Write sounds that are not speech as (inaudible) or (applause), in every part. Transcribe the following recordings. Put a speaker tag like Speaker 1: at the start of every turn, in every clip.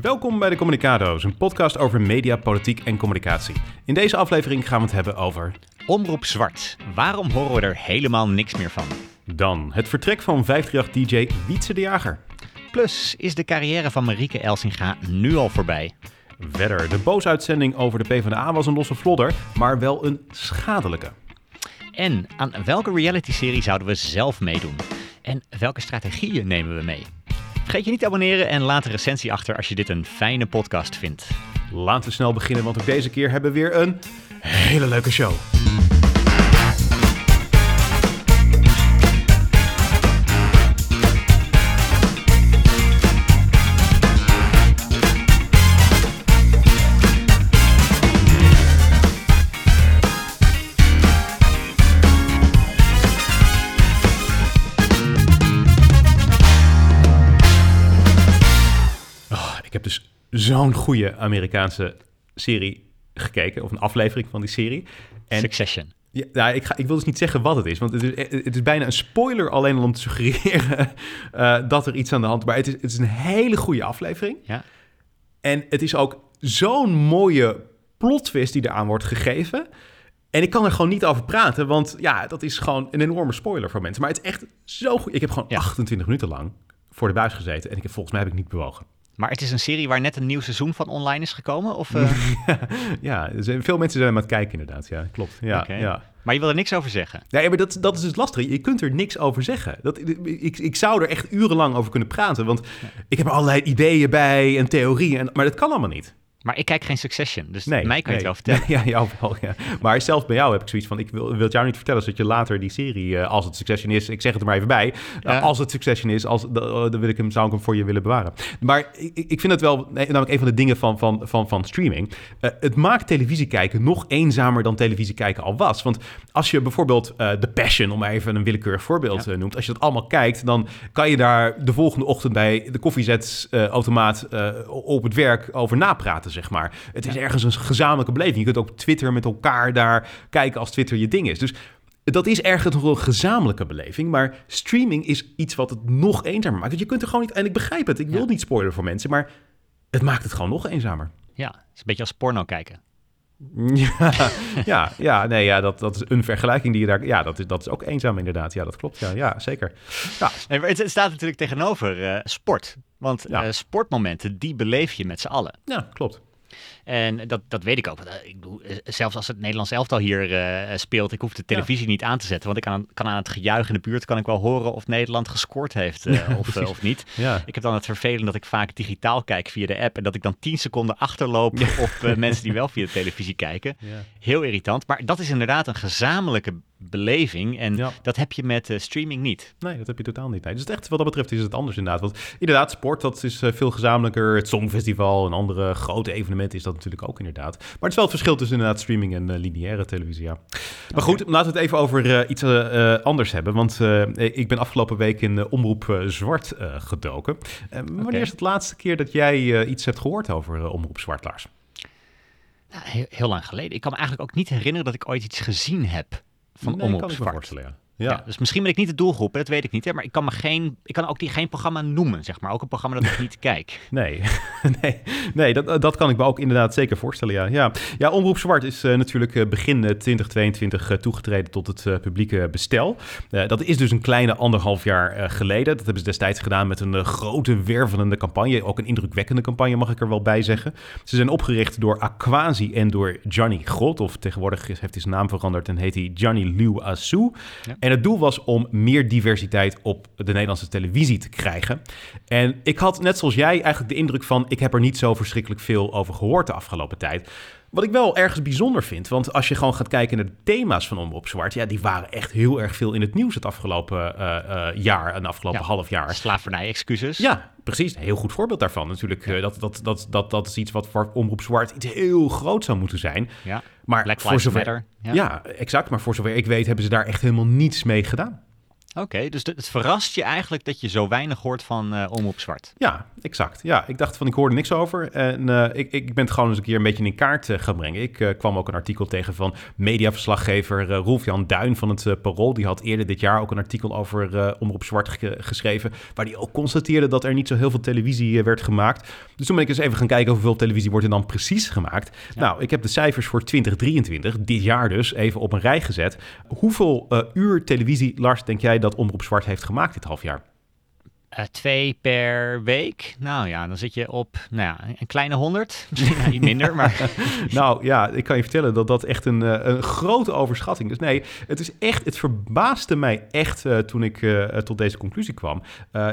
Speaker 1: Welkom bij de Communicado's, een podcast over media, politiek en communicatie. In deze aflevering gaan we het hebben over...
Speaker 2: Omroep Zwart. Waarom horen we er helemaal niks meer van?
Speaker 1: Dan het vertrek van 538-dj Wietse de Jager.
Speaker 2: Plus is de carrière van Marieke Elsinga nu al voorbij.
Speaker 1: Verder, de boosuitzending over de PvdA was een losse vlodder, maar wel een schadelijke.
Speaker 2: En aan welke reality-serie zouden we zelf meedoen? En welke strategieën nemen we mee? Vergeet je niet te abonneren en laat een recensie achter als je dit een fijne podcast vindt.
Speaker 1: Laten we snel beginnen, want ook deze keer hebben we weer een hele leuke show. Zo'n goede Amerikaanse serie gekeken, of een aflevering van die serie. En
Speaker 2: Succession.
Speaker 1: ja, nou, ik, ga, ik wil dus niet zeggen wat het is, want het is, het is bijna een spoiler alleen al om te suggereren (laughs) eh, dat er iets aan de hand is. Maar het is, het is een hele goede aflevering.
Speaker 2: Ja.
Speaker 1: En het is ook zo'n mooie plot twist die eraan wordt gegeven. En ik kan er gewoon niet over praten, want ja, dat is gewoon een enorme spoiler voor mensen. Maar het is echt zo goed. Ik heb gewoon
Speaker 2: Ja.
Speaker 1: 28 minuten lang voor de buis gezeten en ik heb, volgens mij heb ik niet bewogen.
Speaker 2: Maar het is een serie waar net een nieuw seizoen van online is gekomen? Of, eh, (laughs)
Speaker 1: ja, er zijn, veel mensen zijn aan het kijken inderdaad. Ja, klopt. Ja, ja.
Speaker 2: Maar je wil er niks over zeggen?
Speaker 1: Nee, maar dat, dat is dus lastig. Je kunt er niks over zeggen. Dat, ik, ik zou er echt urenlang over kunnen praten. Want ik heb er allerlei ideeën bij en theorieën. En, maar dat kan allemaal niet.
Speaker 2: Maar ik kijk geen Succession, dus
Speaker 1: Nee,
Speaker 2: mij kan je het wel vertellen. (laughs)
Speaker 1: Ja, jou wel, ja. Maar zelfs bij jou heb ik zoiets van... ik wil, wil het jou niet vertellen... zodat je later die serie, eh, als het Succession is... ik zeg het er maar even bij... eh, als het Succession is, als, dan, dan wil ik hem, zou ik hem voor je willen bewaren. Maar ik, ik vind het wel... nee, namelijk een van de dingen van, van, van, van streaming... eh, het maakt televisie kijken nog eenzamer dan televisie kijken al was. Want als je bijvoorbeeld eh The Passion... om maar even een willekeurig voorbeeld
Speaker 2: Ja.
Speaker 1: eh, noemt... als je dat allemaal kijkt... dan kan je daar de volgende ochtend... bij de koffiezetautomaat eh, op het werk over napraten, zeg maar. Het is ergens een gezamenlijke beleving. Je kunt ook op Twitter met elkaar daar kijken als Twitter je ding is. Dus dat is ergens nog een gezamenlijke beleving. Maar streaming is iets wat het nog eenzamer maakt. Want je kunt er gewoon niet... En ik begrijp het, ik wil
Speaker 2: Ja.
Speaker 1: niet spoileren voor mensen... maar het maakt het gewoon nog eenzamer.
Speaker 2: Ja, het is een beetje als porno kijken. (laughs)
Speaker 1: Ja, ja, ja, nee, ja dat, dat is een vergelijking die je daar... Ja, dat is, dat is ook eenzaam inderdaad. Ja, dat klopt. Ja, ja zeker. Ja,
Speaker 2: Nee, het het staat natuurlijk tegenover eh, sport. Want
Speaker 1: Ja.
Speaker 2: eh, sportmomenten, die beleef je met z'n allen.
Speaker 1: ja klopt.
Speaker 2: En dat, dat weet ik ook. Eh, ik bedoel, eh, zelfs als het Nederlands elftal hier eh, speelt, ik hoef de televisie niet aan te zetten. Want ik kan, kan aan het gejuich in de buurt kan ik wel horen of Nederland gescoord heeft
Speaker 1: Ja, (laughs)
Speaker 2: of, of niet.
Speaker 1: Ja.
Speaker 2: Ik heb dan het vervelend dat ik vaak digitaal kijk via de app. En dat ik dan 10 seconden achterloop op mensen die wel via de televisie kijken. (laughs) Heel irritant. Maar dat is inderdaad een gezamenlijke beleving. En
Speaker 1: Ja.
Speaker 2: dat heb je met eh, streaming niet.
Speaker 1: Nee, dat heb je totaal niet. Nee, dus echt, wat dat betreft is het anders inderdaad. Want inderdaad, sport, dat is eh, veel gezamenlijker. Het Songfestival en andere grote evenementen is dat natuurlijk ook inderdaad. Maar het is wel het verschil tussen inderdaad streaming en eh, lineaire televisie, ja. Maar goed, laten we het even over iets anders hebben. Want ik ben afgelopen week in Omroep Zwart gedoken. Wanneer is het laatste keer dat jij iets hebt gehoord over Omroep Zwart, Lars?
Speaker 2: Nou, heel, heel lang geleden. Ik kan me eigenlijk ook niet herinneren dat ik ooit iets gezien heb van
Speaker 1: nee,
Speaker 2: Omroep
Speaker 1: kan ik me
Speaker 2: Zwart.
Speaker 1: voorstellen, ja.
Speaker 2: Ja.
Speaker 1: Ja,
Speaker 2: dus misschien ben ik niet de doelgroep, hè, dat weet ik niet. Hè, maar ik kan, me geen, ik kan ook die, geen programma noemen, zeg maar. Ook een programma dat ik niet (laughs) kijk.
Speaker 1: Nee, (laughs) nee, nee dat, dat kan ik me ook inderdaad zeker voorstellen, ja. Ja, ja Omroep Zwart is eh, natuurlijk eh, begin eh, 2022 eh, toegetreden tot het eh, publieke bestel. Eh, dat is dus een kleine anderhalf jaar eh, geleden. Dat hebben ze destijds gedaan met een eh, grote wervelende campagne. Ook een indrukwekkende campagne, mag ik er wel bij zeggen. Ze zijn opgericht door Aquasi en door Johnny Grot. Of tegenwoordig heeft hij zijn naam veranderd en heet hij Johnny Liu Asu.
Speaker 2: Ja.
Speaker 1: En het doel was om meer diversiteit op de Nederlandse televisie te krijgen. En ik had, net zoals jij, eigenlijk de indruk van... ik heb er niet zo verschrikkelijk veel over gehoord de afgelopen tijd. Wat ik wel ergens bijzonder vind, want als je gewoon gaat kijken naar de thema's van Omroep Zwart... ja, die waren echt heel erg veel in het nieuws het afgelopen eh, eh, jaar en de afgelopen
Speaker 2: Ja.
Speaker 1: half jaar.
Speaker 2: Slavernij, excuses.
Speaker 1: Ja, precies. Een heel goed voorbeeld daarvan natuurlijk. Eh, dat, dat, dat, dat, dat is iets wat voor Omroep Zwart iets heel groot zou moeten zijn.
Speaker 2: ja.
Speaker 1: Maar
Speaker 2: Black
Speaker 1: voor zover, ja. exact. Maar voor zover ik weet hebben ze daar echt helemaal niets mee gedaan.
Speaker 2: Oké, dus het verrast je eigenlijk dat je zo weinig hoort van uh, Omroep Zwart.
Speaker 1: Ja, exact. Ja, ik dacht van ik hoorde niks over. En uh, ik, ik ben het gewoon eens een keer een beetje in kaart uh, gaan brengen. Ik kwam ook een artikel tegen van mediaverslaggever Rolf-Jan Duin van het Parool. Die had eerder dit jaar ook een artikel over Omroep Zwart geschreven. Waar die ook constateerde dat er niet zo heel veel televisie werd gemaakt. Dus toen ben ik eens even gaan kijken hoeveel televisie wordt er dan precies gemaakt. Nou, ik heb de cijfers voor 2023, dit jaar dus, even op een rij gezet. Hoeveel uur televisie, Lars, denk jij dat Omroep Zwart heeft gemaakt dit half jaar?
Speaker 2: Uh, twee per week. Nou ja, dan zit je op nou ja, een kleine honderd. (laughs) Misschien niet minder, (laughs) maar...
Speaker 1: nou ja, ik kan je vertellen dat dat echt een, eh, een grote overschatting is. Nee, het is echt... Het verbaasde mij echt uh, toen ik tot deze conclusie kwam.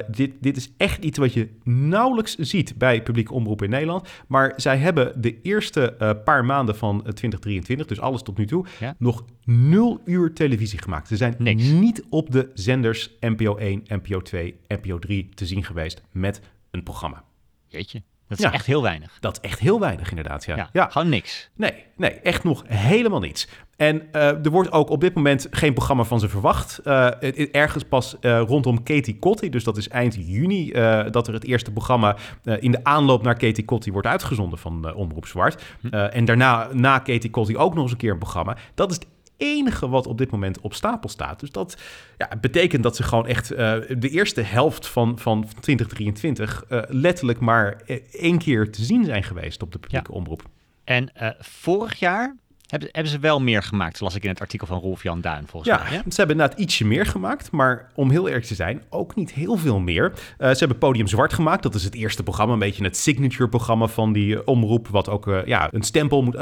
Speaker 1: dit, dit is echt iets wat je nauwelijks ziet bij publieke omroep in Nederland. Maar zij hebben de eerste paar maanden van 2023, dus alles tot nu toe, ja? nog nul uur televisie gemaakt. Ze zijn Niks. niet op de zenders NPO 1, NPO 2, NPO 3 te zien geweest met een programma.
Speaker 2: Jeetje. Dat is echt heel weinig.
Speaker 1: Dat is echt heel weinig, inderdaad. Ja.
Speaker 2: ja, ja. Gewoon niks.
Speaker 1: Nee, nee, echt nog helemaal niets. En uh, er wordt ook op dit moment geen programma van ze verwacht. Uh, ergens pas uh, rondom Katie Kotti, dus dat is eind juni, dat er het eerste programma in de aanloop naar Katie Kotti wordt uitgezonden van Omroep Zwart. Hm. en daarna, na Katie Kotti, ook nog eens een keer een programma. Dat is het enige wat op dit moment op stapel staat. Dus dat ja, betekent dat ze gewoon echt uh, de eerste helft van, van 2023 uh, letterlijk maar e-, één keer te zien zijn geweest op de publieke ja. omroep.
Speaker 2: En vorig jaar hebben, hebben ze wel meer gemaakt, las ik in het artikel van Rolf-Jan Duin, volgens
Speaker 1: ja, mij. Ja, ze hebben inderdaad ietsje meer gemaakt, maar om heel eerlijk te zijn, ook niet heel veel meer. Uh, ze hebben Podium Zwart gemaakt, dat is het eerste programma, een beetje het signature-programma van die uh, omroep, wat ook uh, ja, een stempel moet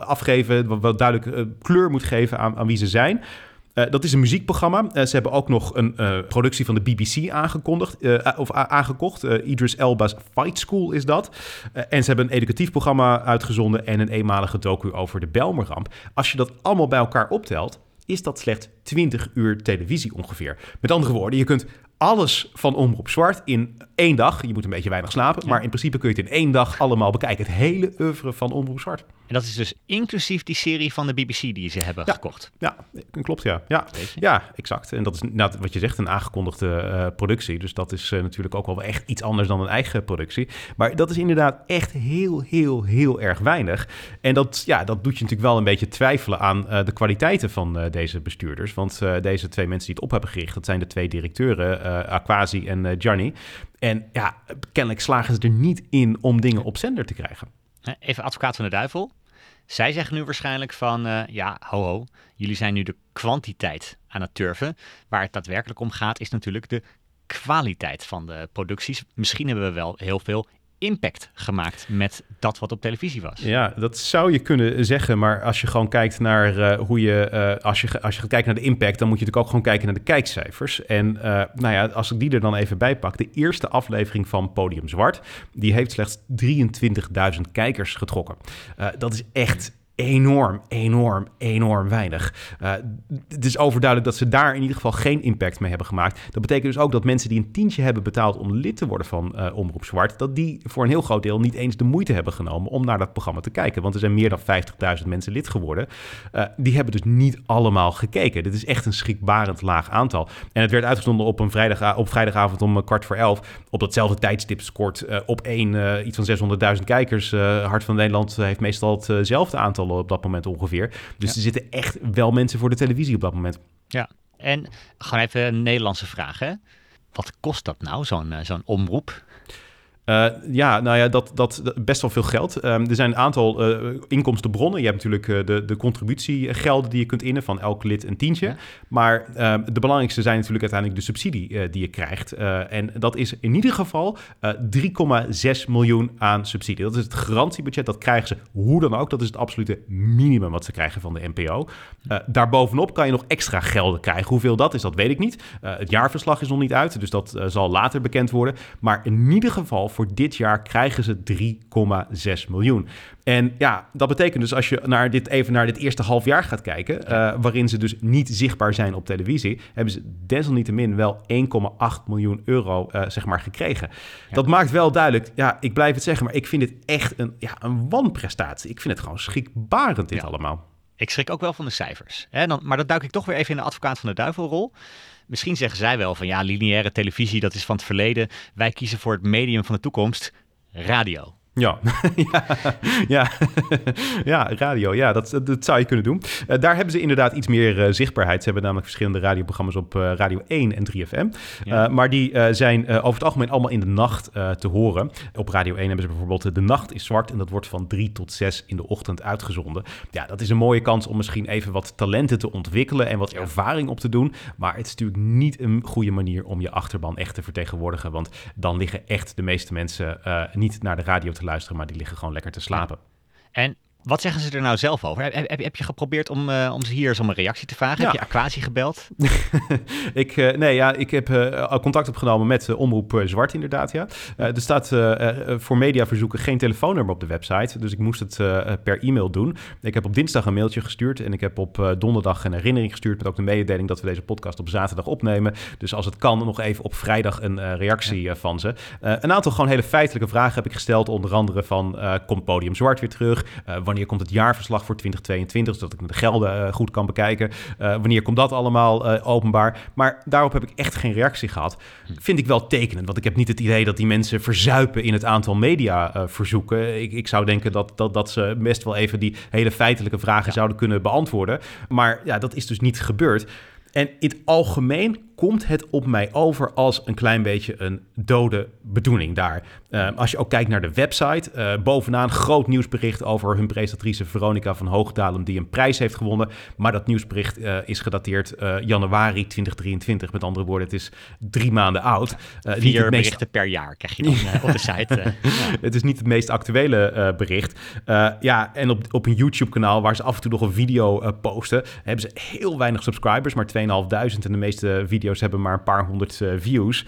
Speaker 1: afgeven, wat, wat duidelijk kleur moet geven aan, aan wie ze zijn. Uh, dat is een muziekprogramma. Uh, ze hebben ook nog een uh, productie van de BBC aangekondigd, of aangekocht. Idris Elba's Fight School is dat. en ze hebben een educatief programma uitgezonden en een eenmalige docu over de Belmerramp. Als je dat allemaal bij elkaar optelt, is dat slechts 20 uur televisie ongeveer. Met andere woorden, je kunt alles van Omroep Zwart in één dag. Je moet een beetje weinig slapen, maar in principe kun je het in één dag allemaal bekijken. Het hele oeuvre van Omroep Zwart.
Speaker 2: En dat is dus inclusief die serie van de BBC die ze hebben gekocht.
Speaker 1: Ja, klopt ja. Ja, ja exact. En dat is nou, wat je zegt, een aangekondigde uh, productie. Dus dat is uh, natuurlijk ook wel echt iets anders dan een eigen productie. Maar dat is inderdaad echt heel, heel, heel erg weinig. En dat, ja, dat doet je natuurlijk wel een beetje twijfelen aan uh, de kwaliteiten van deze bestuurders. Want deze twee mensen die het op hebben gericht, dat zijn de twee directeuren, Aquasi en Gianni. En ja, kennelijk slagen ze er niet in om dingen op zender te krijgen.
Speaker 2: Even advocaat van de duivel. Zij zeggen nu waarschijnlijk van, uh, ja, ho ho, jullie zijn nu de kwantiteit aan het turven. Waar het daadwerkelijk om gaat is natuurlijk de kwaliteit van de producties. Misschien hebben we wel heel veel impact gemaakt met dat wat op televisie was.
Speaker 1: Ja, dat zou je kunnen zeggen, maar als je gewoon kijkt naar uh, hoe je, uh, als je, als je gaat kijken naar de impact, dan moet je natuurlijk ook gewoon kijken naar de kijkcijfers. En uh, nou ja, als ik die er dan even bij pak, de eerste aflevering van Podium Zwart, die heeft slechts 23.000 kijkers getrokken. dat is echt enorm, enorm, enorm weinig. Uh, het is overduidelijk dat ze daar in ieder geval geen impact mee hebben gemaakt. Dat betekent dus ook dat mensen die een tientje hebben betaald om lid te worden van uh, Omroep Zwart, dat die voor een heel groot deel niet eens de moeite hebben genomen om naar dat programma te kijken. Want er zijn meer dan 50.000 mensen lid geworden. Uh, die hebben dus niet allemaal gekeken. Dit is echt een schrikbarend laag aantal. En het werd uitgezonden op, een vrijdag, op vrijdagavond om kwart voor elf. Op datzelfde tijdstip scoort op één iets van 600.000 kijkers. Hart van Nederland heeft meestal hetzelfde aantal op dat moment ongeveer. Dus er zitten echt wel mensen voor de televisie op dat moment.
Speaker 2: Ja, en gewoon even een Nederlandse vraag. Hè? Wat kost dat nou, zo'n uh, zo'n omroep?
Speaker 1: Uh, ja, nou ja, dat, dat, best wel veel geld. Um, er zijn een aantal uh, inkomstenbronnen. Je hebt natuurlijk uh, de, de contributiegelden die je kunt innen van elk lid een tientje. Ja. Maar ehm, de belangrijkste zijn natuurlijk uiteindelijk de subsidie die je krijgt. en dat is in ieder geval 3,6 miljoen aan subsidie. Dat is het garantiebudget. Dat krijgen ze hoe dan ook. Dat is het absolute minimum wat ze krijgen van de NPO. daarbovenop kan je nog extra gelden krijgen. Hoeveel dat is, dat weet ik niet. het jaarverslag is nog niet uit, dus dat zal later bekend worden. Maar in ieder geval voor dit jaar krijgen ze 3,6 miljoen. En ja, dat betekent dus als je naar dit, even naar dit eerste half jaar gaat kijken, uh, waarin ze dus niet zichtbaar zijn op televisie, hebben ze desalniettemin wel 1,8 miljoen euro uh, zeg maar gekregen. Ja. Dat maakt wel duidelijk, ja, ik blijf het zeggen, maar ik vind het echt een, ja, een wanprestatie. Ik vind het gewoon schrikbarend dit ja. allemaal.
Speaker 2: Ik schrik ook wel van de cijfers. Hè? Dan, maar dat duik ik toch weer even in de advocaat van de duivelrol. Misschien zeggen zij wel van ja, lineaire televisie, dat is van het verleden. Wij kiezen voor het medium van de toekomst, radio.
Speaker 1: Ja, (laughs) ja, ja. ja, radio. Ja, dat, dat zou je kunnen doen. Uh, daar hebben ze inderdaad iets meer uh, zichtbaarheid. Ze hebben namelijk verschillende radioprogramma's op uh, Radio 1 en 3FM. Ja. maar die zijn over het algemeen allemaal in de nacht te horen. Op Radio 1 hebben ze bijvoorbeeld De Nacht is Zwart. En dat wordt van 3 tot 6 in de ochtend uitgezonden. Ja, dat is een mooie kans om misschien even wat talenten te ontwikkelen en wat ervaring op te doen. Maar het is natuurlijk niet een goede manier om je achterban echt te vertegenwoordigen. Want dan liggen echt de meeste mensen niet naar de radio te luisteren, maar die liggen gewoon lekker te slapen.
Speaker 2: En wat zeggen ze er nou zelf over? Heb, heb, heb je geprobeerd om, uh, om ze hier eens om een reactie te vragen? Heb je Aquasi gebeld? (laughs)
Speaker 1: ik, uh, nee, ja, ik heb uh, contact opgenomen met Omroep Zwart inderdaad, ja. er staat voor mediaverzoeken geen telefoonnummer op de website, dus ik moest het per e-mail doen. Ik heb op dinsdag een mailtje gestuurd en ik heb op donderdag een herinnering gestuurd met ook de mededeling dat we deze podcast op zaterdag opnemen. Dus als het kan, nog even op vrijdag een reactie ja. van ze. een aantal gewoon hele feitelijke vragen heb ik gesteld, onder andere van komt Podium Zwart weer terug? wanneer wanneer komt het jaarverslag voor 2022, zodat ik de gelden uh, goed kan bekijken. Uh, wanneer komt dat allemaal uh, openbaar? Maar daarop heb ik echt geen reactie gehad. Vind ik wel tekenend, want ik heb niet het idee dat die mensen verzuipen in het aantal mediaverzoeken. Ik, ik zou denken dat, dat, dat ze best wel even die hele feitelijke vragen ja. zouden kunnen beantwoorden. Maar ja, dat is dus niet gebeurd. En in het algemeen komt het op mij over als een klein beetje een dode bedoeling daar. Uh, als je ook kijkt naar de website, uh, bovenaan groot nieuwsbericht over hun presentatrice Veronica van Hoogdalem die een prijs heeft gewonnen. Maar dat nieuwsbericht uh, is gedateerd januari 2023. Met andere woorden, het is drie maanden oud.
Speaker 2: Vier meest... berichten per jaar krijg je dan op de site.
Speaker 1: ja. (laughs) Het is niet het meest actuele bericht. ja, en op, op een YouTube kanaal waar ze af en toe nog een video posten, hebben ze heel weinig subscribers, maar 2.500 en de meeste video's video's hebben maar een paar honderd uh, views.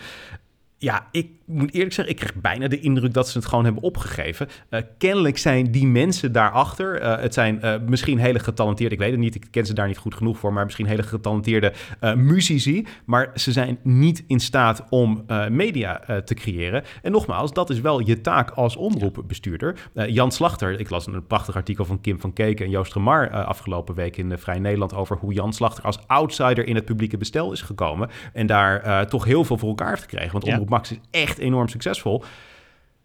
Speaker 1: Ja, ik moet eerlijk zeggen, ik krijg bijna de indruk dat ze het gewoon hebben opgegeven. Uh, kennelijk zijn die mensen daarachter. Uh, het zijn uh, misschien hele getalenteerde, ik weet het niet, ik ken ze daar niet goed genoeg voor, maar misschien hele getalenteerde muzici. Maar ze zijn niet in staat om media te creëren. En nogmaals, dat is wel je taak als omroepbestuurder. Jan Slachter, ik las een prachtig artikel van Kim van Keken en Joost Remar afgelopen week in Vrij Nederland over hoe Jan Slachter als outsider in het publieke bestel is gekomen. En daar toch heel veel voor elkaar heeft gekregen. Want Omroep Max is echt enorm succesvol.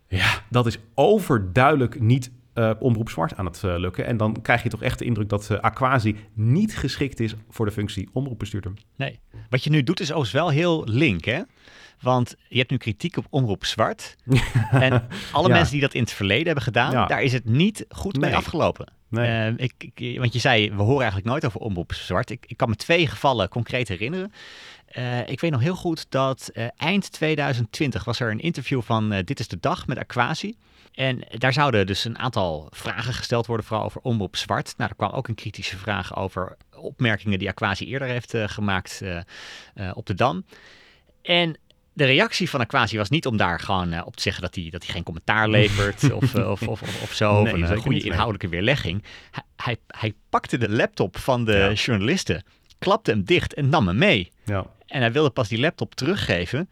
Speaker 1: Ja, dat is overduidelijk niet uh, omroep zwart aan het uh, lukken. En dan krijg je toch echt de indruk dat uh, Aquasi niet geschikt is voor de functie omroepbestuurder.
Speaker 2: Nee. Wat je nu doet is overigens wel heel link, hè? Want je hebt nu kritiek op Omroep Zwart. (laughs) en alle ja. mensen die dat in het verleden hebben gedaan, ja. daar is het niet goed mee nee. afgelopen. Nee. Uh, ik, ik, want je zei, we horen eigenlijk nooit over Omroep Zwart. Ik, ik kan me twee gevallen concreet herinneren. Uh, ik weet nog heel goed dat uh, eind 2020 was er een interview van uh, Dit is de Dag met Aquasi. En daar zouden dus een aantal vragen gesteld worden, vooral over Omroep Zwart. Nou, er kwam ook een kritische vraag over opmerkingen die Aquasi eerder heeft gemaakt op de Dam. En de reactie van Aquasi was niet om daar gewoon uh, op te zeggen dat hij, dat hij geen commentaar levert of, uh, of, of, of, of, zo, nee, of een, goede inhoudelijke weerlegging. Hij, hij, hij, pakte de laptop van de ja. journalisten, klapte hem dicht en nam hem mee. Ja. En hij wilde pas die laptop teruggeven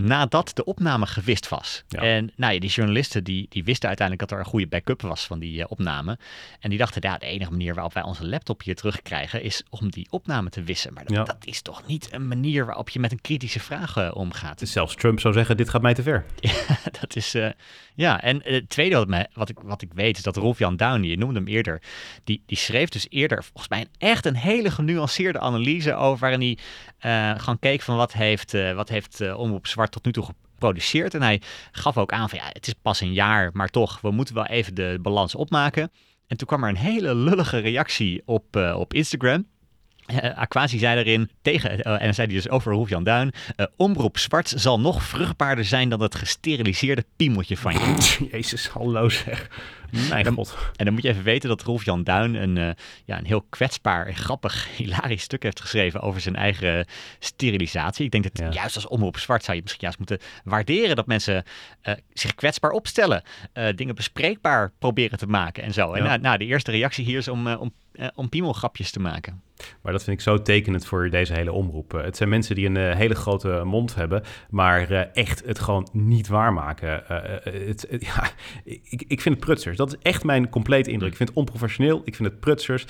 Speaker 2: nadat de opname gewist was. Ja. En nou ja, die journalisten die, die wisten uiteindelijk dat er een goede backup was van die uh, opname. En die dachten, ja, de enige manier waarop wij onze laptop hier terugkrijgen is om die opname te wissen. Maar dat, ja. dat is toch niet een manier waarop je met een kritische vraag uh, omgaat.
Speaker 1: Zelfs Trump zou zeggen, dit gaat mij te ver. (laughs)
Speaker 2: ja, dat is... Uh, ja, en het tweede wat, wat, ik, wat ik weet is dat Rolf-Jan Downey, je noemde hem eerder, die, die schreef dus eerder volgens mij een, echt een hele genuanceerde analyse over waarin hij uh, gewoon keek van wat heeft, uh, wat heeft uh, Omroep Zwart tot nu toe geproduceerd. En hij gaf ook aan van ja, het is pas een jaar, maar toch, we moeten wel even de balans opmaken. En toen kwam er een hele lullige reactie op, op Instagram. Uh, Aquasi zei erin tegen, uh, en dan zei hij dus over Rolf-Jan Duin, uh, omroep zwart zal nog vruchtbaarder zijn dan het gesteriliseerde piemeltje van je. (laughs)
Speaker 1: Jezus, hallo zeg. Mijn
Speaker 2: dan,
Speaker 1: god.
Speaker 2: En dan moet je even weten dat Rolf-Jan Duin een, uh, ja, een heel kwetsbaar, en grappig, (laughs) hilarisch stuk heeft geschreven over zijn eigen sterilisatie. Ik denk dat ja. juist als omroep zwart zou je misschien juist moeten waarderen dat mensen uh, zich kwetsbaar opstellen. Uh, dingen bespreekbaar proberen te maken en zo. En na, na, de eerste reactie hier is om, om uh, om piemelgrapjes te maken.
Speaker 1: Maar dat vind ik zo tekenend voor deze hele omroep. Het zijn mensen die een uh, hele grote mond hebben, maar echt het gewoon niet waarmaken. Uh, het, het, ja, ik, ik vind het prutsers. Dat is echt mijn complete indruk. Ik vind het onprofessioneel. Ik vind het prutsers.